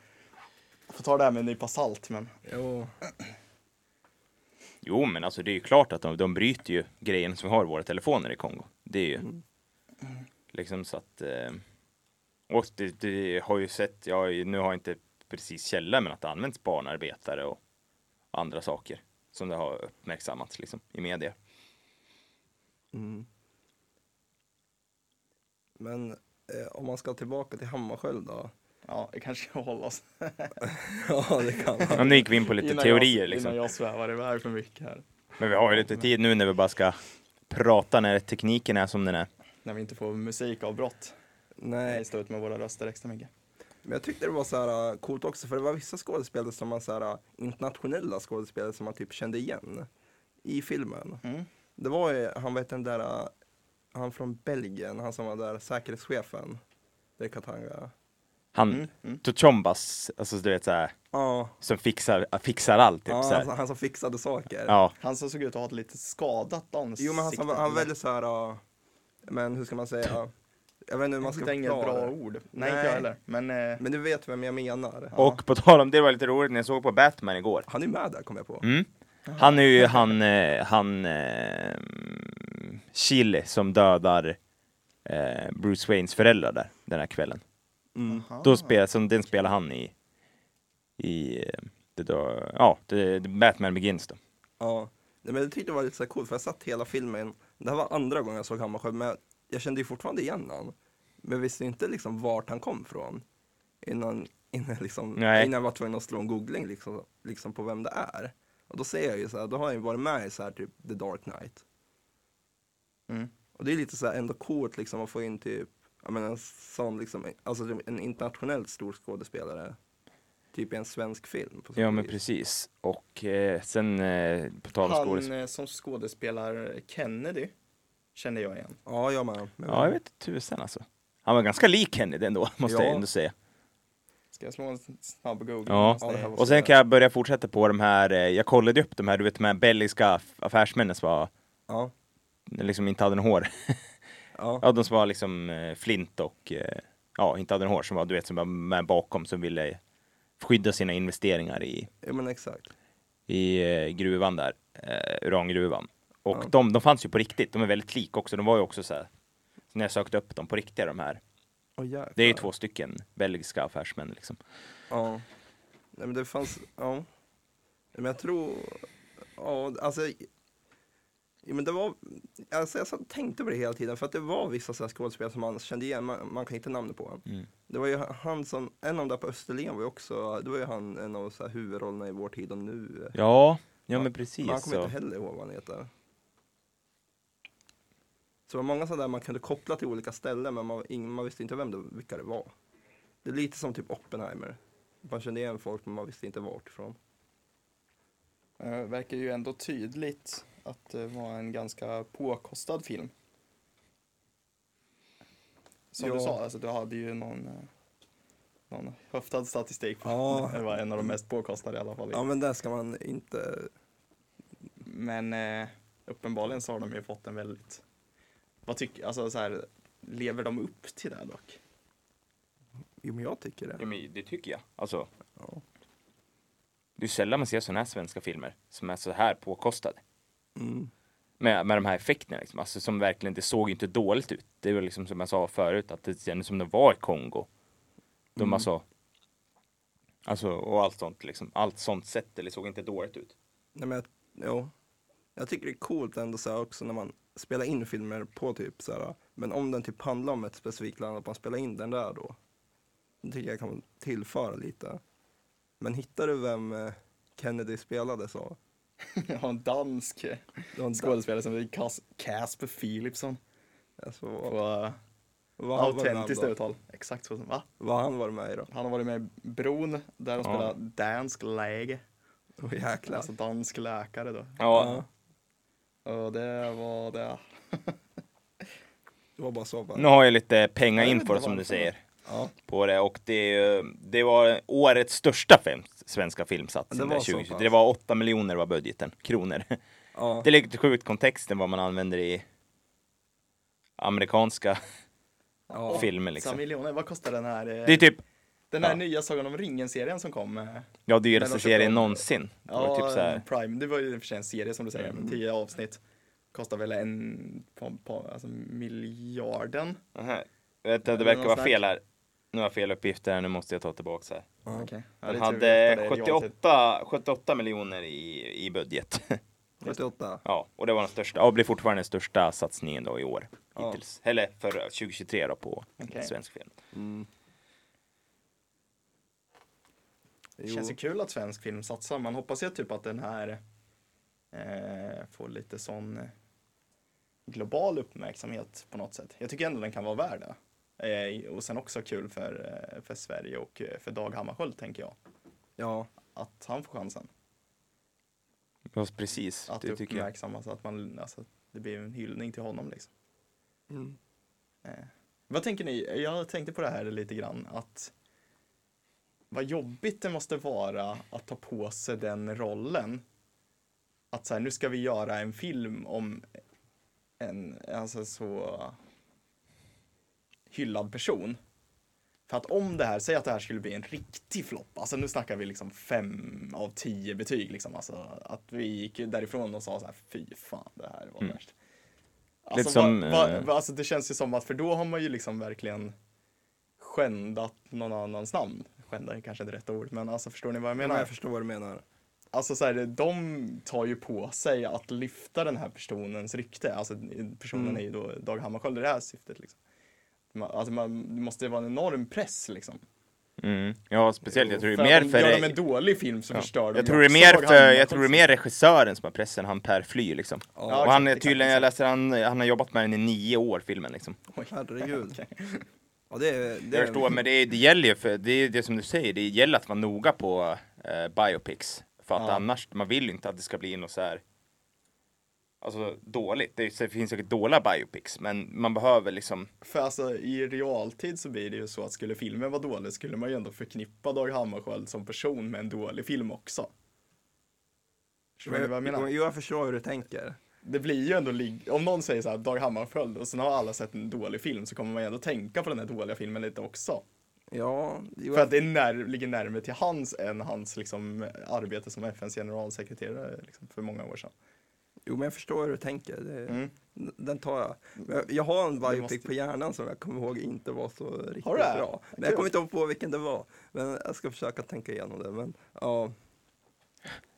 Jag får ta det här med en nypa salt men Jo. Jo men alltså det är ju klart att de, de bryter ju grejen som vi har i våra telefoner i Kongo. Det är ju Mm. Liksom så att, eh, och det, det har ju sett, jag, har ju- nu har jag inte precis källa men att det används barnarbetare och andra saker som det har uppmärksammats liksom i media. Mm. Men eh, om man ska tillbaka till Hammarskjöld då? ja, det kanske ska hålla oss. [laughs] ja, det kan Ja, man. nu gick vi in på lite Innan teorier jag, liksom. Innan jag svävar iväg för mycket här. Men vi har ju lite tid nu när vi bara ska prata när tekniken är som den är. När vi inte får musikavbrott. Nej, Nej. Stå ut med våra röster extra mycket. men jag tyckte det var så här äh, coolt också för det var vissa skådespelare som var så här äh, internationella skådespelare som man typ kände igen i filmen. Mm. Det var ju, han vet den där, äh, han från Belgien, han som var där säkerhetschefen. Det är Katanga. Han, Mm. Mm. Tuchombas, alltså du vet såhär, Ja, som fixar, fixar allt typ ja såhär. han, han som fixade saker. Ja, Han som såg ut att ha ett lite skadat ansikte. Jo men han, han, han var väldigt så här, äh, men hur ska man säga, jag vet inte hur man ska inget bra det. ord. Nej, Nej. inte jag heller. Men, eh, Men du vet vem jag menar. Ja. Och på tal om det var lite roligt när jag såg på Batman igår. Han är med där kom jag på. Mm. Han är ju han, eh, han eh, Chile som dödar eh, Bruce Waynes föräldrar där den här kvällen. Mm. Då spelar, som den spelar han i, i eh, det då, ja, det, det Batman Begins då. Ja. Nej, men jag tyckte det var lite så här coolt för jag satt hela filmen. Det här var andra gången jag såg Hammarskjöld men jag kände ju fortfarande igen han. Men jag visste inte liksom vart han kom från. Innan, innan, liksom, Nej. innan jag var tvungen att slå en googling liksom, liksom på vem det är. Och då ser jag ju så här, då har han ju varit med i så här typ The Dark Knight. Mm. Och det är lite så här ändå coolt liksom att få in typ, jag menar en sån liksom, alltså typ en internationellt stor skådespelare. Typ i en svensk film. På Ja men vis. precis. Och eh, sen eh, på tal om Han skådespel. eh, som skådespelar Kennedy känner jag igen. Ja, jag med. Men- Ja jag vet inte tusan alltså. Han var ganska lik Kennedy ändå, [laughs] måste Ja. jag ändå säga. Ska jag slå en snabb googling? Ja. Jag- Och sen kan jag börja fortsätta på de här, eh, jag kollade upp de här, du vet de här belgiska aff- affärsmännen som var, Ja, liksom inte hade något hår. ja. [laughs] Ja, de som var liksom eh, flint och eh, ja, inte hade något hår, som var, du vet, som var med bakom, som ville skydda sina investeringar i, ja men exakt. i eh, gruvan där, eh, urangruvan. Och Ja. de, de fanns ju på riktigt, de är väldigt lika också, de var ju också så här, när jag sökte upp dem på riktiga de här, jäklar. det är ju två stycken belgiska affärsmän liksom. Ja. Nej men det fanns, ja. Men jag tror, ja alltså. Ja, men det var, alltså jag satt tänkte på det hela tiden för att det var vissa så skådespelare som man kände igen, man, man kan hitta namnet på honom. Mm. Det var ju han som, en av dem där på Österlen var ju också, det var ju han en av så här huvudrollerna i Vår tid och nu. Ja, ja Man- men precis. Man kommer så. inte heller ihåg vad han heter. Så det var många sådana där man kunde koppla till olika ställen men man, man visste inte vem det, vilka det var. Det är lite som typ Oppenheimer. Man kände igen folk men man visste inte vart ifrån. Eh, verkar ju ändå tydligt att det var en ganska påkostad film. Som du Ja. sa, alltså, du hade ju någon, eh, någon höftad statistik på Ja. [laughs] det var en av de mest påkostade i alla fall. Ja men där ska man inte, Men eh, uppenbarligen så har de ju fått en väldigt, vad tycker, alltså så här, lever de upp till det dock? jo men jag tycker det. Ja, men det tycker jag. Alltså, Ja. det är sällan man ser sådana här svenska filmer som är så här påkostade. Mm. med, med de här effekterna liksom, alltså, som verkligen, det såg inte dåligt ut. Det var liksom som jag sa förut, att det kändes som det var i Kongo. De Mm. alltså, alltså, och allt sånt liksom, allt sånt sätt, det såg inte dåligt ut. Nej men, jo. Jag tycker det är coolt ändå så här också när man spelar in filmer på typ så här, men om den typ handlar om ett specifikt land, att man spelar in den där då. Det tycker jag kan tillföra lite. Men hittar du vem eh, Kennedy spelade så? [laughs] Jag har en dansk var en skådespelare som heter Cas- Casper Philipsson. Alltså, På vad, uh, vad, han var med autentiskt uttal. Exakt så. Va? vad han var med i då? Han har varit med i Bron, där de Ja. spelar dansk läge. Jäklar. Alltså dansk läkare då. Ja, Och det var det. [laughs] Det var bara så bara. nu har jag lite pengainfo som du säger Ja. på det och det, det var årets största film, svenska filmsatsning. Det var så 2020. pass. det var 8 miljoner var budgeten, kronor. ja. [laughs] Det är lite sjukt kontexten vad man använder i amerikanska ja. [laughs] filmer liksom. miljoner, vad kostar den här? eh, Det är typ, den här ja. nya Sagan om ringen-serien som kom. eh, ja dyraste serien någonsin. Det var Ja, typ så här. Prime. Det var ju i och för sig en serie som du säger, Mm. tio avsnitt. Kostar väl en på, på, alltså miljarden. Aha. Är det verkar vara fel här. Nu har jag fel uppgifter här, nu måste jag ta tillbaka så här. Ja, det är tur hade att det är realtid. 78, 78 miljoner i, i budget. [laughs] 78. ja, och det var den största, och blir fortfarande den största satsningen då i år. Ja. Hittills. Eller för 2023 då på Okej. svensk film. Mm. Det känns ju kul att svensk film satsar. Man hoppas ju typ att den här eh, får lite sån eh, global uppmärksamhet på något sätt. Jag tycker ändå den kan vara värd det. Eh, och sen också kul för, eh, för Sverige och eh, för Dag Hammarskjöld tänker jag. Ja. Att han får chansen Ja, precis. att det tycker jag. Att man, alltså, det blir en hyllning till honom liksom. Mm. Eh, vad tänker ni? Jag tänkte på det här lite grann att vad jobbigt det måste vara att ta på sig den rollen. Att så här, nu ska vi göra en film om en, alltså så, hyllad person. För att om det här, säg att det här skulle bli en riktig flopp, alltså nu snackar vi liksom fem av tio betyg liksom, alltså att vi gick därifrån och sa så här, fy fan det här var Mm. värst. Alltså, Lite som, vad- vad- eh, alltså det känns ju som att, för då har man ju liksom verkligen skändat någon annans namn. Skända är kanske inte rätt ord, men alltså förstår ni vad jag Men menar? jag förstår vad du menar. Alltså så här, de tar ju på sig att lyfta den här personens rykte. Alltså personen Mm. är ju då Dag Hammarskjöld i det här syftet. Liksom. Man, alltså man, det måste vara en enorm press liksom. Mm. Ja, speciellt. Jag tror det är mer för... Gör de en dålig film så Ja. förstör de Jag tror det är mer för, jag tror det är mer regissören som har pressen, han Per Fly liksom. Ja, och exakt, han är tydligen, jag läste han, han har jobbat med den i nio år, filmen liksom. Oj. Herregud. [laughs] Ja, det, är- det, Jag förstår, men det, det gäller ju för, det är det som du säger, det gäller att vara noga på eh, biopics. För att Ja. annars, man vill ju inte att det ska bli något så här Alltså dåligt, det, det finns säkert dåliga biopics, men man behöver liksom För alltså i realtid så blir det ju så att skulle filmen vara dålig skulle man ju ändå förknippa Dag Hammarskjöld som person med en dålig film också. Förstår ni vad jag menar? Jo, jag förstår hur du tänker. det blir ju ändå, lig- om någon säger så här, Dag Hammarskjöld, och sen har alla sett en dålig film, så kommer man ju ändå tänka på den här dåliga filmen lite också. Ja, jo, För att det är när, ligger närmare till hans än hans liksom, arbete som FNs generalsekreterare liksom, för många år sedan. Jo, men jag förstår hur du tänker. Det, Mm. Den tar jag. Jag. Jag har en biopic måste- på hjärnan som jag kommer ihåg inte var så riktigt bra. Men jag kommer inte ihåg på vilken det var. Men jag ska försöka tänka igenom det. Men ja.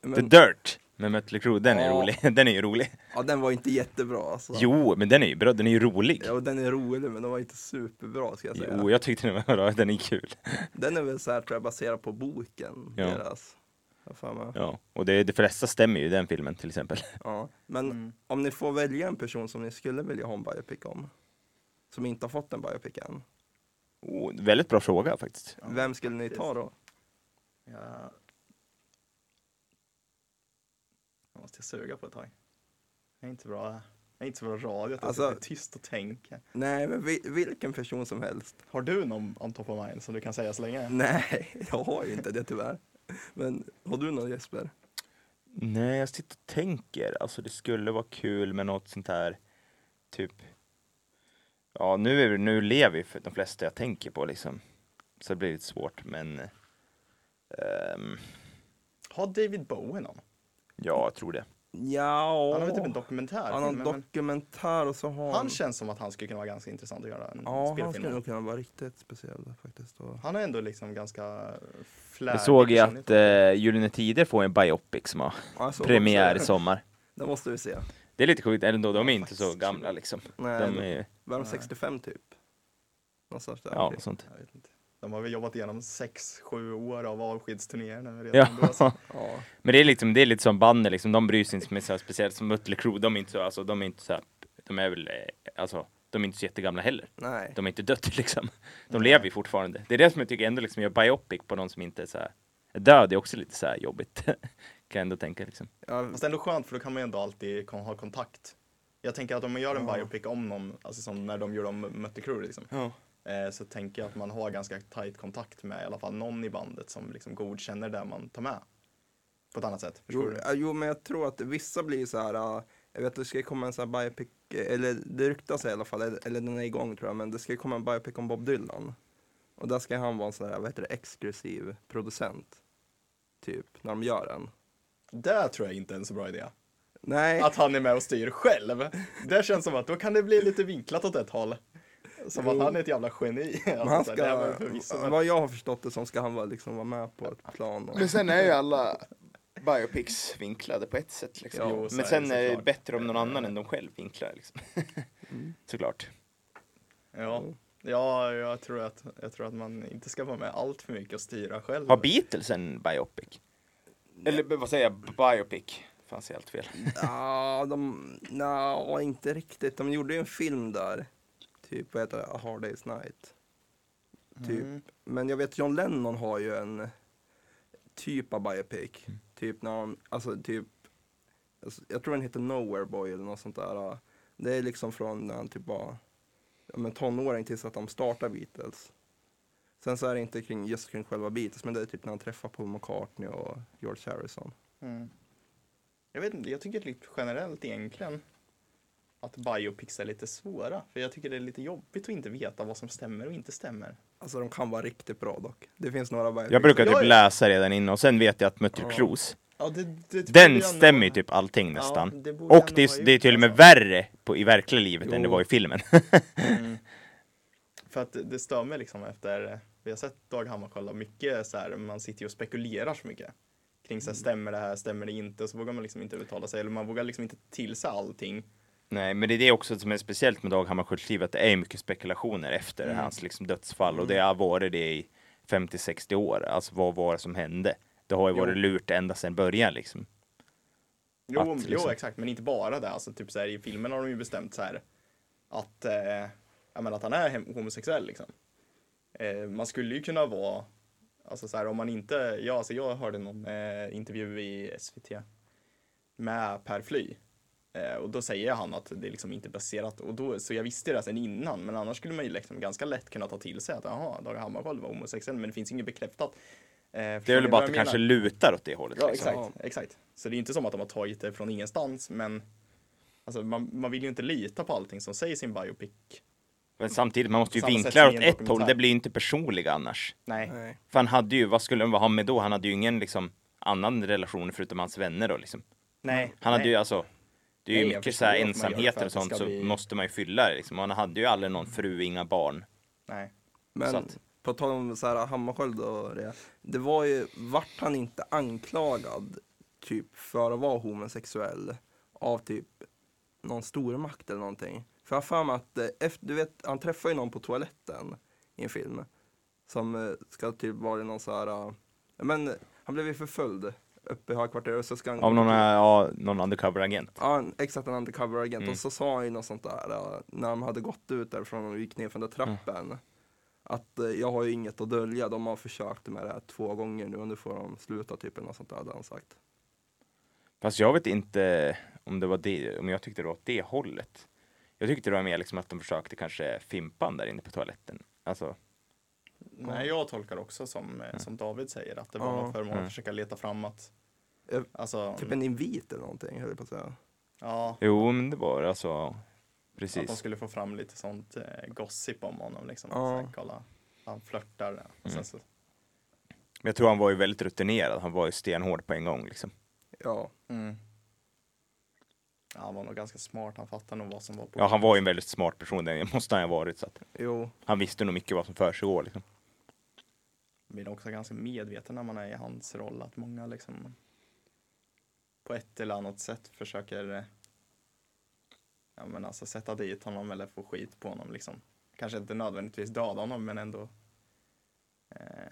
Men, The Dirt med Mötley Crüe, den är Ja. rolig. [laughs] Den är ju rolig. ja, den var inte jättebra alltså. Jo, men den är ju bra, den är ju rolig. Ja, den är rolig men den var inte superbra ska jag säga. Jo, jag tyckte den var bra, [laughs] den är kul. Den är väl så här tror jag baserad på boken. Ja. Deras. För mig. Ja, och det, det flesta stämmer ju i den filmen till exempel. [laughs] Ja. Men Mm. om ni får välja en person som ni skulle vilja ha en biopic om. Som inte har fått en biopic än. Oh, väldigt bra fråga faktiskt. Ja, Vem skulle ni ta då? Ja. Jag måste suga på ett tag. Jag är inte bra, jag är inte så bra radio, att jag Alltså- sitter tyst och tänker. Nej, men vi, vilken person som helst. Har du någon on top of mind som du kan säga så länge? Nej, [laughs] jag har ju inte det tyvärr. [laughs] Men har du någon Jesper? Nej, jag sitter och tänker. Alltså det skulle vara kul med något sånt här, typ. Ja, nu, är, nu lever ju för de flesta jag tänker på liksom. Så det blir lite svårt, men. ehm, Har David Bowie någon? ja, jag tror det. Ja, Han har väl typ en dokumentär? han har en men- men dokumentär och så har han känns som att han skulle kunna vara ganska intressant att göra en Ja, han spelfilm. skulle med. nog kunna vara riktigt speciell faktiskt. Och... Han är ändå liksom ganska flärdig. Jag såg ju att uh, Gyllene Tider får en biopic som har såg premiär i sommar. [laughs] Det måste vi se. Det är lite sjukt, ändå, de är inte så gamla liksom. Nej, De är ju, var de Nej. 65 typ? Någonstans där. ja, sånt. Jag vet inte. De har väl jobbat igenom sex, sju år av avskedsturnéer nu Ja. redan då. Så. [laughs] ja. Men det är liksom, det är lite som bandet liksom, de bryr sig inte med så här, speciellt som Mötley Crüe, de är inte så, alltså de är inte så här, de är väl, eh, alltså, de är inte så jättegamla heller. Nej. De är inte dött [laughs] liksom. De Nej. lever ju fortfarande. Det är det som jag tycker ändå liksom gör biopic på någon som inte är så här, är död, är också lite så här jobbigt. [laughs] kan jag ändå tänka liksom. Ja, Fast ändå skönt för då kan man ju ändå alltid ha kontakt. Jag tänker att om man gör en Ja. biopic om någon, alltså som när de gjorde om Mötley Crüe liksom. Ja. Eh, så tänker jag att man har ganska tajt kontakt med i alla fall någon i bandet som liksom godkänner det man tar med. På ett annat sätt. Jo, ja, jo, men jag tror att vissa blir så här. äh, jag vet att det ska komma en sån här biopic, eh, eller det ryktas i alla fall, eller, eller den är igång tror jag, men det ska komma en biopic om Bob Dylan. Och där ska han vara en sån här, vad heter det, exklusiv producent. Typ, när de gör den. Det tror jag inte är en så bra idé. Nej, Att han är med och styr själv. Det känns som att då kan det bli lite vinklat åt ett håll. Som att han är ett jävla geni. [laughs] men Alltså, han här var ska, men- vad jag har förstått det som ska han vara, liksom vara med på ett plan. Och, sen är ju alla biopics vinklade på ett sätt liksom. Jo, Men sen det är det bättre om någon annan än de själv vinklar liksom. Mm. [laughs] Såklart. Ja. Ja, jag tror, att, jag tror att man inte ska vara med allt för mycket och styra själv. Har Beatles en biopic? Eller vad säger jag, biopic? Fan, säger helt fel. Ja, de, nja, inte riktigt. De gjorde ju en film där. Typ, vad heter det? A Hard Day's Night. Typ. Mm. Men jag vet, John Lennon har ju en typ av biopic. Typ när han, alltså typ, alltså, jag tror den heter Nowhere Boy eller något sånt där. Det är liksom från när han typ var men tonåring tills att de startar Beatles. Sen så är det inte kring, just kring själva Beatles, men det är typ när han träffar Paul McCartney och George Harrison. Mm. Jag vet inte, jag tycker lite generellt egentligen. Att biopics är lite svåra. För jag tycker det är lite jobbigt att inte veta vad som stämmer och inte stämmer. Alltså de kan vara riktigt bra dock. Det finns några biopics. Jag brukar typ läsa redan innan och sen vet jag att Mötter Ja. Ja, det, det borde den stämmer ju typ allting nästan. Ja, det och det är, det är till och med alltså. värre på, i verkliga livet än det Jo. var i filmen. Mm. [laughs] För att det- stör mig liksom efter, vi har sett Dag Hammarskjöld mycket så här, man sitter ju och spekulerar så mycket. Kring så Mm. här, stämmer det här, stämmer det inte? Och så vågar man liksom inte uttala sig, eller man vågar liksom inte till sig allting. Nej, men det är det också som är speciellt med Dag Hammarskjölds liv, att det är mycket spekulationer efter Mm. hans liksom, dödsfall och det har varit det i 50-60 år. Alltså vad var det som hände? Det har ju Jo. varit lurt ända sedan början liksom. Jo, Att, jo liksom- exakt, men inte bara det. Alltså, typ så här, I filmen har de ju bestämt så här att, eh, jag menar, att han är homosexuell. Liksom. Eh, man skulle ju kunna vara, alltså så här, om man inte, ja, alltså, jag hörde någon eh, intervju i SVT med Per Fly. Eh, och då säger han att det är liksom inte baserat, och då, så jag visste det sen innan, men annars skulle man ju liksom ganska lätt kunna ta till sig att jaha, Dag Hammarskjöld var homosexuell, men det finns inget bekräftat. Eh, Det är väl bara att det kanske lutar åt det hållet. Ja, liksom. exakt, exakt. Så det är inte som att de har tagit det från ingenstans, men alltså, man, man vill ju inte lita på allting som sägs i en biopic. Men samtidigt, man måste ju vinkla åt ett håll, det blir ju inte personliga annars. Nej. Nej. För han hade ju, vad skulle han ha med då? Han hade ju ingen liksom annan relation förutom hans vänner då liksom. Nej. Han hade nej. ju alltså, det är ju Nej, mycket så här man ensamheter och sånt så bli- måste man ju fylla det liksom. Han hade ju aldrig någon fru, inga barn. nej. Men att- på tal om så här, Hammarskjöld och det. Det var ju, vart han inte anklagad typ för att vara homosexuell av typ någon stormakt eller någonting? För jag har för mig att, eh, efter, du vet, han träffar ju någon på toaletten i en film. Som eh, ska typ vara någon så här, eh, men han blev ju förföljd uppe i högkvarteret och så ska han Av någon, ja, någon undercover-agent. Ja, exakt en undercover-agent. Mm. Och så sa han ju något sånt där äh, när de hade gått ut därifrån och gick ner från den där trappen. Att eh, jag har ju inget att dölja, de har försökt med det här två gånger nu och nu får de sluta typ eller något sånt där hade han sagt. Fast jag vet inte om det var det, om jag tyckte det var åt det hållet. Jag tyckte det var mer liksom att de försökte kanske fimpa där inne på toaletten. Alltså, Nej, jag tolkar också som, eh, som David säger, att det var Ja. någon förmån Mm. att försöka leta fram att, Eh, alltså, Typ en invit eller någonting höll jag på att säga. ja, jo men det var alltså, att de precis. skulle få fram lite sånt eh, gossip om honom liksom. Ja. Så här, kolla, han flörtar. Och sen Mm. så, Men jag tror han var ju väldigt rutinerad, han var ju stenhård på en gång liksom. Ja, mm. Ja, han var nog ganska smart, han fattade nog vad som var på Ja, han var ju en väldigt smart person, det måste han ha varit. Så att jo. han visste nog mycket vad som försiggår liksom. blir också ganska medveten när man är i hans roll att många liksom på ett eller annat sätt försöker eh, ja, men alltså sätta dit honom eller få skit på honom liksom. Kanske inte nödvändigtvis döda honom men ändå eh,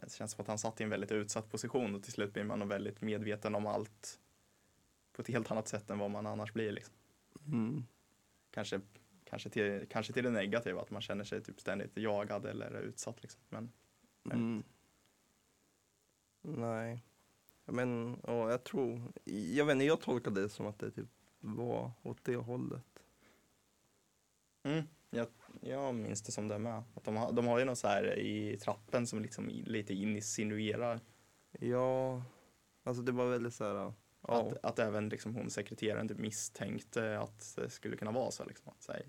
det känns som att han satt i en väldigt utsatt position och till slut blir man nog väldigt medveten om allt på ett helt annat sätt än vad man annars blir liksom. Mm. Kanske, kanske, till, kanske till det negativa att man känner sig typ ständigt jagad eller utsatt liksom. Men Mm. Nej. Men, och jag tror, jag vet inte, jag tolkade det som att det typ var åt det hållet. Mm, jag, jag minns det som det med. Att de, har, de har ju något så här i trappen som liksom lite insinuerar Ja, alltså det var väldigt så här, ja. att, att även liksom hon sekreteraren typ misstänkte att det skulle kunna vara så. Liksom, att säga.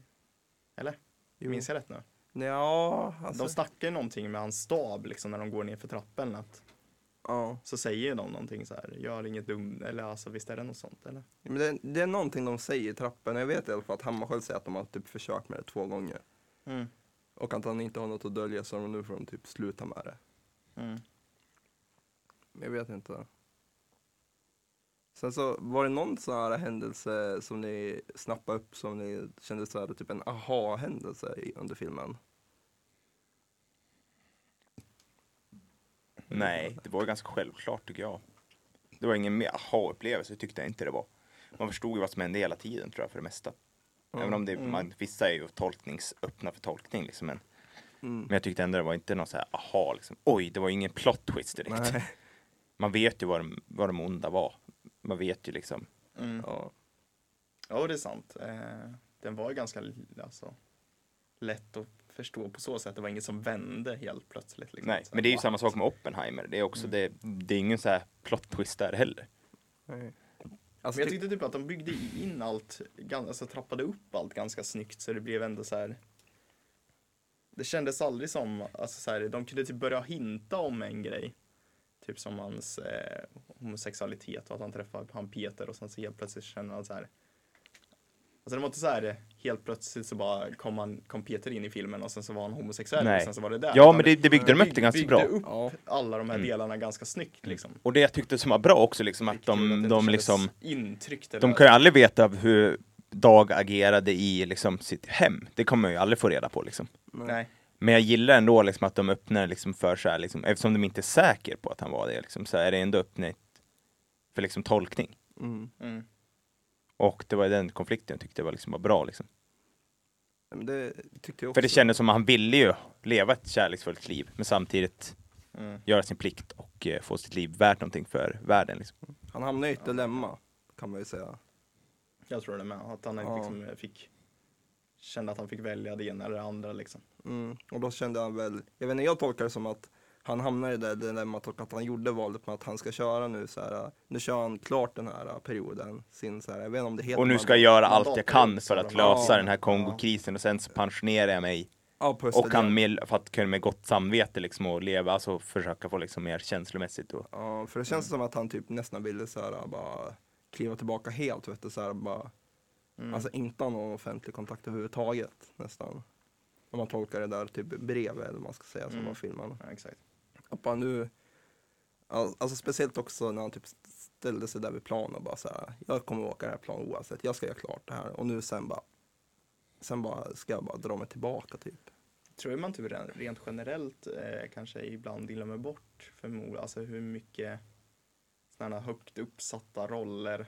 Eller? Jo. Minns jag rätt nu? Ja, alltså. De snackar ju någonting med hans stab liksom, när de går ner för trappen. Att, ja. så säger de någonting så här, gör inget dumt, eller alltså visst är det något sånt eller? Men det, det är någonting de säger i trappen. Jag vet i alla fall att Hammarskjöld säger att de har typ försökt med det två gånger. Mm. Och att han inte har något att dölja så nu får de typ sluta med det. Mm. Jag vet inte. Sen så var det någon sån här händelse som ni snappade upp som ni kände så här typ en aha-händelse under filmen? Nej, det var ju ganska självklart tycker jag. Det var ingen mer aha-upplevelse, tyckte jag inte det var. Man förstod ju vad som hände hela tiden tror jag för det mesta. Även om det, Mm. man, vissa är ju tolknings, öppna för tolkning liksom. Men, Mm. men jag tyckte ändå det var inte någon så här aha liksom. Oj, det var ingen plot twist direkt. Nej. Man vet ju vad de, vad de onda var. Man vet ju liksom. Mm. Ja. Ja, det är sant. Eh, den var ju ganska alltså, lätt att förstå på så sätt. Det var inget som vände helt plötsligt. Liksom. Nej, men det är ju samma sak med Oppenheimer. Det är också Mm. det, det är ingen så här plot twist där heller. Nej. Alltså, Men jag ty- tyckte typ att de byggde in allt, alltså trappade upp allt ganska snyggt så det blev ändå så här. Det kändes aldrig som, alltså så här, de kunde typ börja hinta om en grej. Typ som hans eh, homosexualitet och att han träffar han Peter och sen så helt plötsligt känner han så här. Alltså det var inte så här helt plötsligt så bara kom, han, kom Peter in i filmen och sen så var han homosexuell Nej. och sen så var det där. Ja, men det, det byggde de upp det ganska byggde bra. upp Ja. alla de här Mm. delarna ganska snyggt liksom. Och det jag tyckte som var bra också, liksom att de, de kändes liksom intryckt. De kan ju aldrig veta hur Dag agerade i liksom sitt hem. Det kommer man ju aldrig få reda på liksom. Nej. Men jag gillar ändå liksom att de öppnar liksom för så här, liksom, eftersom de inte är säkra på att han var det, liksom, så är det ändå öppnet för liksom tolkning. Mm. Mm. Och det var den konflikten jag tyckte var, liksom var bra. Liksom. Men det tyckte jag också. För det kändes som att han ville ju leva ett kärleksfullt liv, men samtidigt Mm. göra sin plikt och eh, få sitt liv värt någonting för världen. Liksom. Han hamnade i ett dilemma, kan man ju säga. Jag tror det med. Att han Ja. liksom fick kände att han fick välja det ena eller det andra liksom. Mm. Och då kände han väl, jag vet inte, jag tolkar det som att han hamnade i det dilemmat och att han gjorde valet med att han ska köra nu så här, nu kör han klart den här perioden, sin så här, jag vet inte om det heter Och nu man- ska jag göra allt jag kan för att lösa Ja, den här Kongokrisen och sen så pensionerar jag mig. Ja, på och kan med, för att kunna med gott samvete liksom och leva, alltså försöka få liksom mer känslomässigt och Ja, för det känns som att han typ nästan ville så här bara kliva tillbaka helt, vet du, så här bara, Mm. alltså inte ha någon offentlig kontakt överhuvudtaget nästan. Om man tolkar det där typ brev eller vad man ska säga som Mm. var filmen. ja, exakt. Att bara nu, all- alltså speciellt också när han typ ställde sig där vid plan och bara så här, jag kommer åka det här planet oavsett, jag ska göra klart det här. Och nu sen bara, sen bara ska jag bara dra mig tillbaka typ. Tror du man typ ren- rent generellt eh, kanske ibland glömmer bort förmodligen, alltså hur mycket sådana högt uppsatta roller,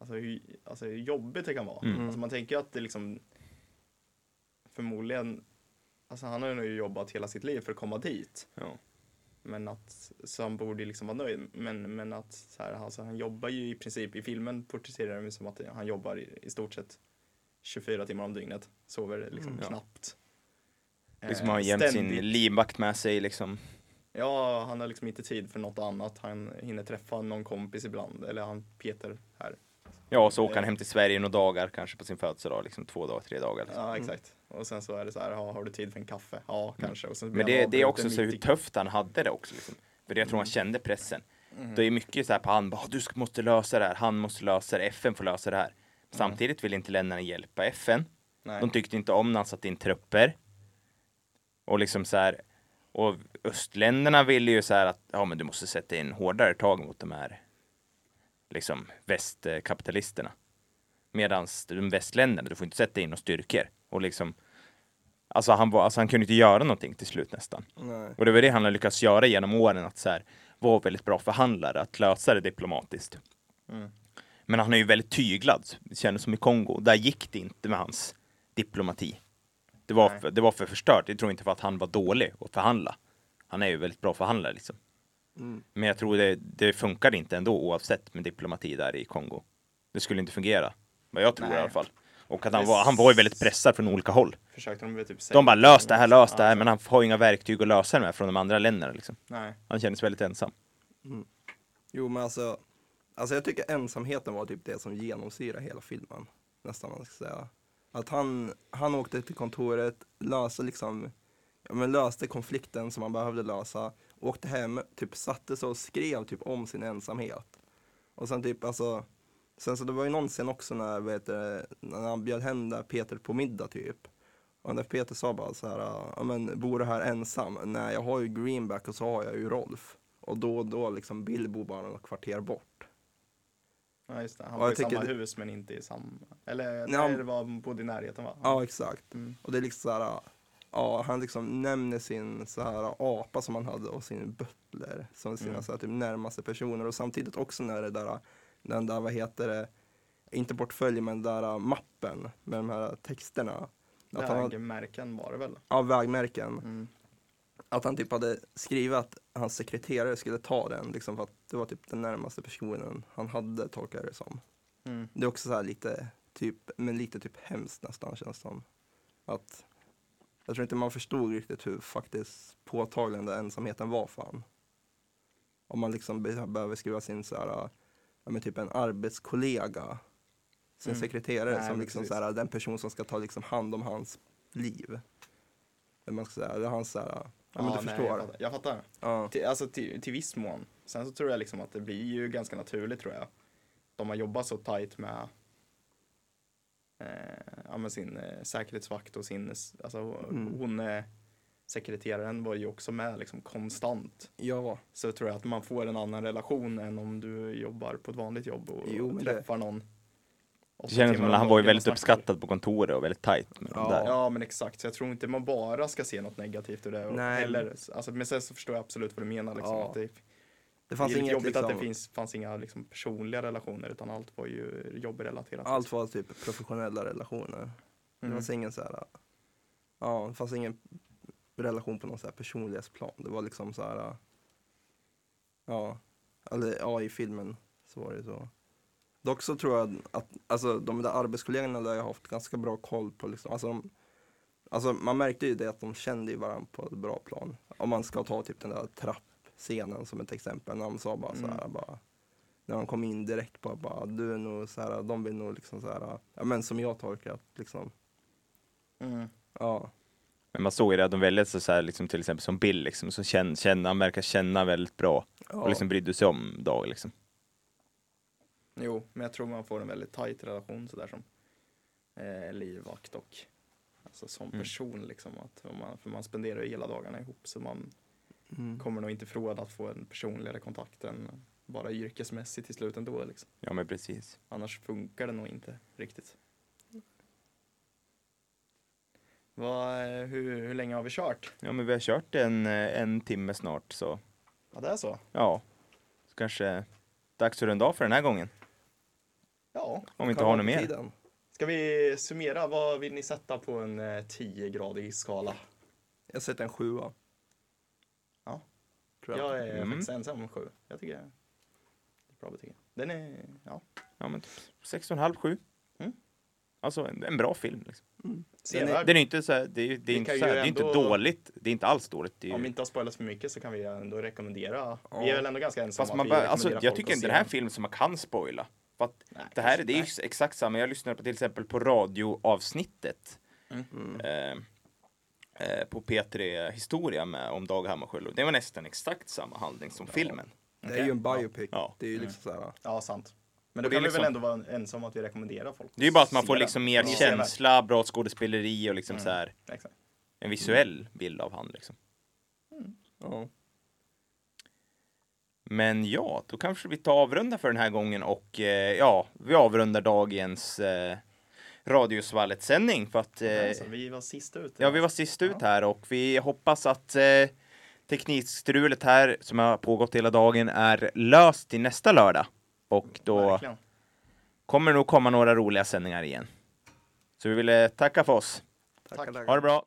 alltså hur, alltså hur jobbigt det kan vara. Mm. Alltså man tänker ju att det liksom förmodligen, alltså han har ju nog jobbat hela sitt liv för att komma dit. ja. Men att, så han borde liksom vara nöjd. Men, men att så här, alltså han jobbar ju i princip, i filmen porträtterar det som att han jobbar i, i stort sett 24 timmar om dygnet. Sover liksom Mm. Ja. knappt. Liksom har jämt sin livvakt med sig liksom. Ja, han har liksom inte tid för något annat. Han hinner träffa någon kompis ibland. Eller han Peter här. Ja, och så åker han hem till Sverige några dagar, kanske på sin födelsedag, liksom två dagar, tre dagar. Liksom. Ja, exakt. Och sen så är det så här, ja, har du tid för en kaffe? Ja, kanske. Och sen Mm. Men det, det är också så hur tufft han hade det också. Liksom. För det jag tror han kände pressen. Det är mycket så här på han, bara, du ska- måste lösa det här, han måste lösa det, FN får lösa det här. Samtidigt vill inte länderna hjälpa FN. Nej. De tyckte inte om när han satte in trupper. Och liksom så här, och östländerna ville ju så här att, ja men du måste sätta in hårdare tag mot de här liksom västkapitalisterna. Medan de västländerna, du får inte sätta in några styrkor. Och liksom, alltså han, var, alltså han kunde inte göra någonting till slut nästan. Nej. Och det var det han har lyckats göra genom åren, att så här, vara väldigt bra förhandlare, att lösa det diplomatiskt. Mm. Men han är ju väldigt tyglad, det kändes som i Kongo. Där gick det inte med hans diplomati. Det var, Nej. för, det var för förstört. Jag tror inte för att han var dålig att förhandla. Han är ju väldigt bra förhandlare liksom. Mm. Men jag tror det, det funkar inte ändå oavsett med diplomati där i Kongo. Det skulle inte fungera. Vad jag tror Nej. i alla fall. Och att han var, han var ju väldigt pressad från olika håll. Försökte de typ. De bara lös det här, lös det här, men han har ju inga verktyg att lösa det med från de andra länderna liksom. Nej. Han kändes väldigt ensam. Jo men alltså, alltså jag tycker ensamheten var typ det som genomsyrar hela filmen. Nästan man ska säga. Att han, han åkte till kontoret, löste liksom, ja, men löste konflikten som han behövde lösa, åkte hem, typ satte sig och skrev typ om sin ensamhet. Och sen typ alltså, sen så det var ju någon scen också när, vet du, när han bjöd hem där Peter på middag typ. Och när Peter sa bara så här, ja men bor du här ensam? Nej, jag har ju Greenback och så har jag ju Rolf. Och då och då liksom Bilbo bara några kvarter bort. Ja, just det. Han jag i samma det- hus men inte i samma. Eller nej, han- det var bodde i närheten va? Ja, exakt. Mm. Och det är liksom så här, ja, han liksom nämner sin så här apa som han hade och sin butler som sina Mm. så här, typ närmaste personer och samtidigt också när det där, den där, vad heter det, inte portföljen men den där mappen med de här texterna. Att han, hade- Vägmärken var det väl? ja, vägmärken. Mm. Att han typ hade skrivit att hans sekreterare skulle ta den, liksom för att det var typ den närmaste personen han hade, tolkar det som. Mm. Det är också så här lite, typ, men lite typ hemskt nästan känns det som. Att jag tror inte man förstod riktigt hur faktiskt påtaglig den där ensamheten var för han. Om man liksom be- behöver skriva sin så här, ja, men typ en arbetskollega, sin Mm. sekreterare Nej, som liksom precis. så här, den person som ska ta liksom hand om hans liv. Eller man ska säga, eller hans så här, ja, men du nej, förstår. Jag fattar. Jag fattar. Ja. Till, alltså till, till viss mån. Sen så tror jag liksom att det blir ju ganska naturligt tror jag. De har jobbat så tajt med eh, ja, med sin eh, säkerhetsvakt och sin, alltså Mm. hon eh, sekreteraren var ju också med liksom konstant. ja, Så tror jag att man får en annan relation än om du jobbar på ett vanligt jobb och Jo, men det- träffar någon. Det känns som om att han var ju väldigt uppskattad på kontoret och väldigt tajt med Ja. dem där. Ja men exakt, så jag tror inte man bara ska se något negativt ur det Nej. heller. Alltså, men sen så förstår jag absolut vad du menar liksom, Ja. att det, det det fanns är lite inget jobbigt liksom, att det finns, fanns inga liksom, personliga relationer utan allt var ju jobbrelaterat. allt var typ professionella relationer. Det Mm. fanns ingen så här, ja, det fanns ingen relation på någon så här personlighetsplan. Det var liksom så här, ja, eller ja, i filmen så var det så. Dock så tror jag att, alltså de där arbetskollegorna där jag har haft ganska bra koll på liksom, alltså, de, alltså man märkte ju det att de kände varandra på ett bra plan. Om man ska ta typ den där trappscenen som ett exempel, när de sa bara så här, bara, när de kom in direkt på bara, du är nog så här, de vill nog liksom så här, ja men som jag tolkar att liksom, Mm. ja, Men man såg ju det att de väldigt så, så här, liksom, till exempel som Bill, liksom, så känna, känna, han verkar känna väldigt bra ja. och liksom brydde sig om Dag. Liksom. Jo, men jag tror man får en väldigt tajt relation sådär som eh, livvakt och alltså som Mm. person liksom. Att man, för man spenderar ju hela dagarna ihop så man Mm. kommer nog inte ifrån att få en personligare kontakt än bara yrkesmässigt till slut ändå liksom. Ja men precis. Annars funkar det nog inte riktigt. Vad, eh, hur, hur länge har vi kört? Ja men vi har kört en, eh, en timme snart så Ja, det är så. ja, så kanske dags att runda av för den här gången. Ja. Om vi inte har något mer. tiden. Ska vi summera? Vad vill ni sätta på en eh, 10-gradig skala? Jag sätter en sjua. Tror jag. Jag är Mm. faktiskt ensam om sju. Jag tycker det är ett bra betyg. Den är, ja, Ja men typ 6,5, 7. Mm. Alltså en, en bra film. Liksom. Den sevärd. Den är inte så här, det är, det är inte, så här, ju det är inte dåligt. Det är inte alls dåligt. Det är, Om vi ju- inte har spoilat för mycket så kan vi ändå rekommendera. Ja. Vi är väl ändå ganska ensamma Fast man bara, alltså, jag tycker det här är den. film som man kan spoila. För att Nej, det här det är ju exakt samma. Jag lyssnade på till exempel på radioavsnittet Mm. eh, eh, på P3 Historia med, om Dag Hammarskjöld. Det var nästan exakt samma handling som filmen. Det är ju en biopic. Ja. Det är ju Mm. liksom så här, Ja, sant. Men då kan vi liksom- väl ändå vara ensamma att vi rekommenderar folk. Det är ju bara att man får liksom mer Ja. känsla, bra skådespeleri och liksom Mm. så här, Exakt. en visuell bild av han. Liksom. ja. Men ja, då kanske vi tar avrunda för den här gången och eh, ja, vi avrundar dagens eh, Radiosvallet-sändning för att eh, Alltså, vi var sist ut. Ja, vi var sist ut här och vi hoppas att eh, teknikstrulet här som har pågått hela dagen är löst till nästa lördag. Och då Verkligen. kommer det nog komma några roliga sändningar igen. Så vi vill eh, tacka för oss. Tack. Ha det bra!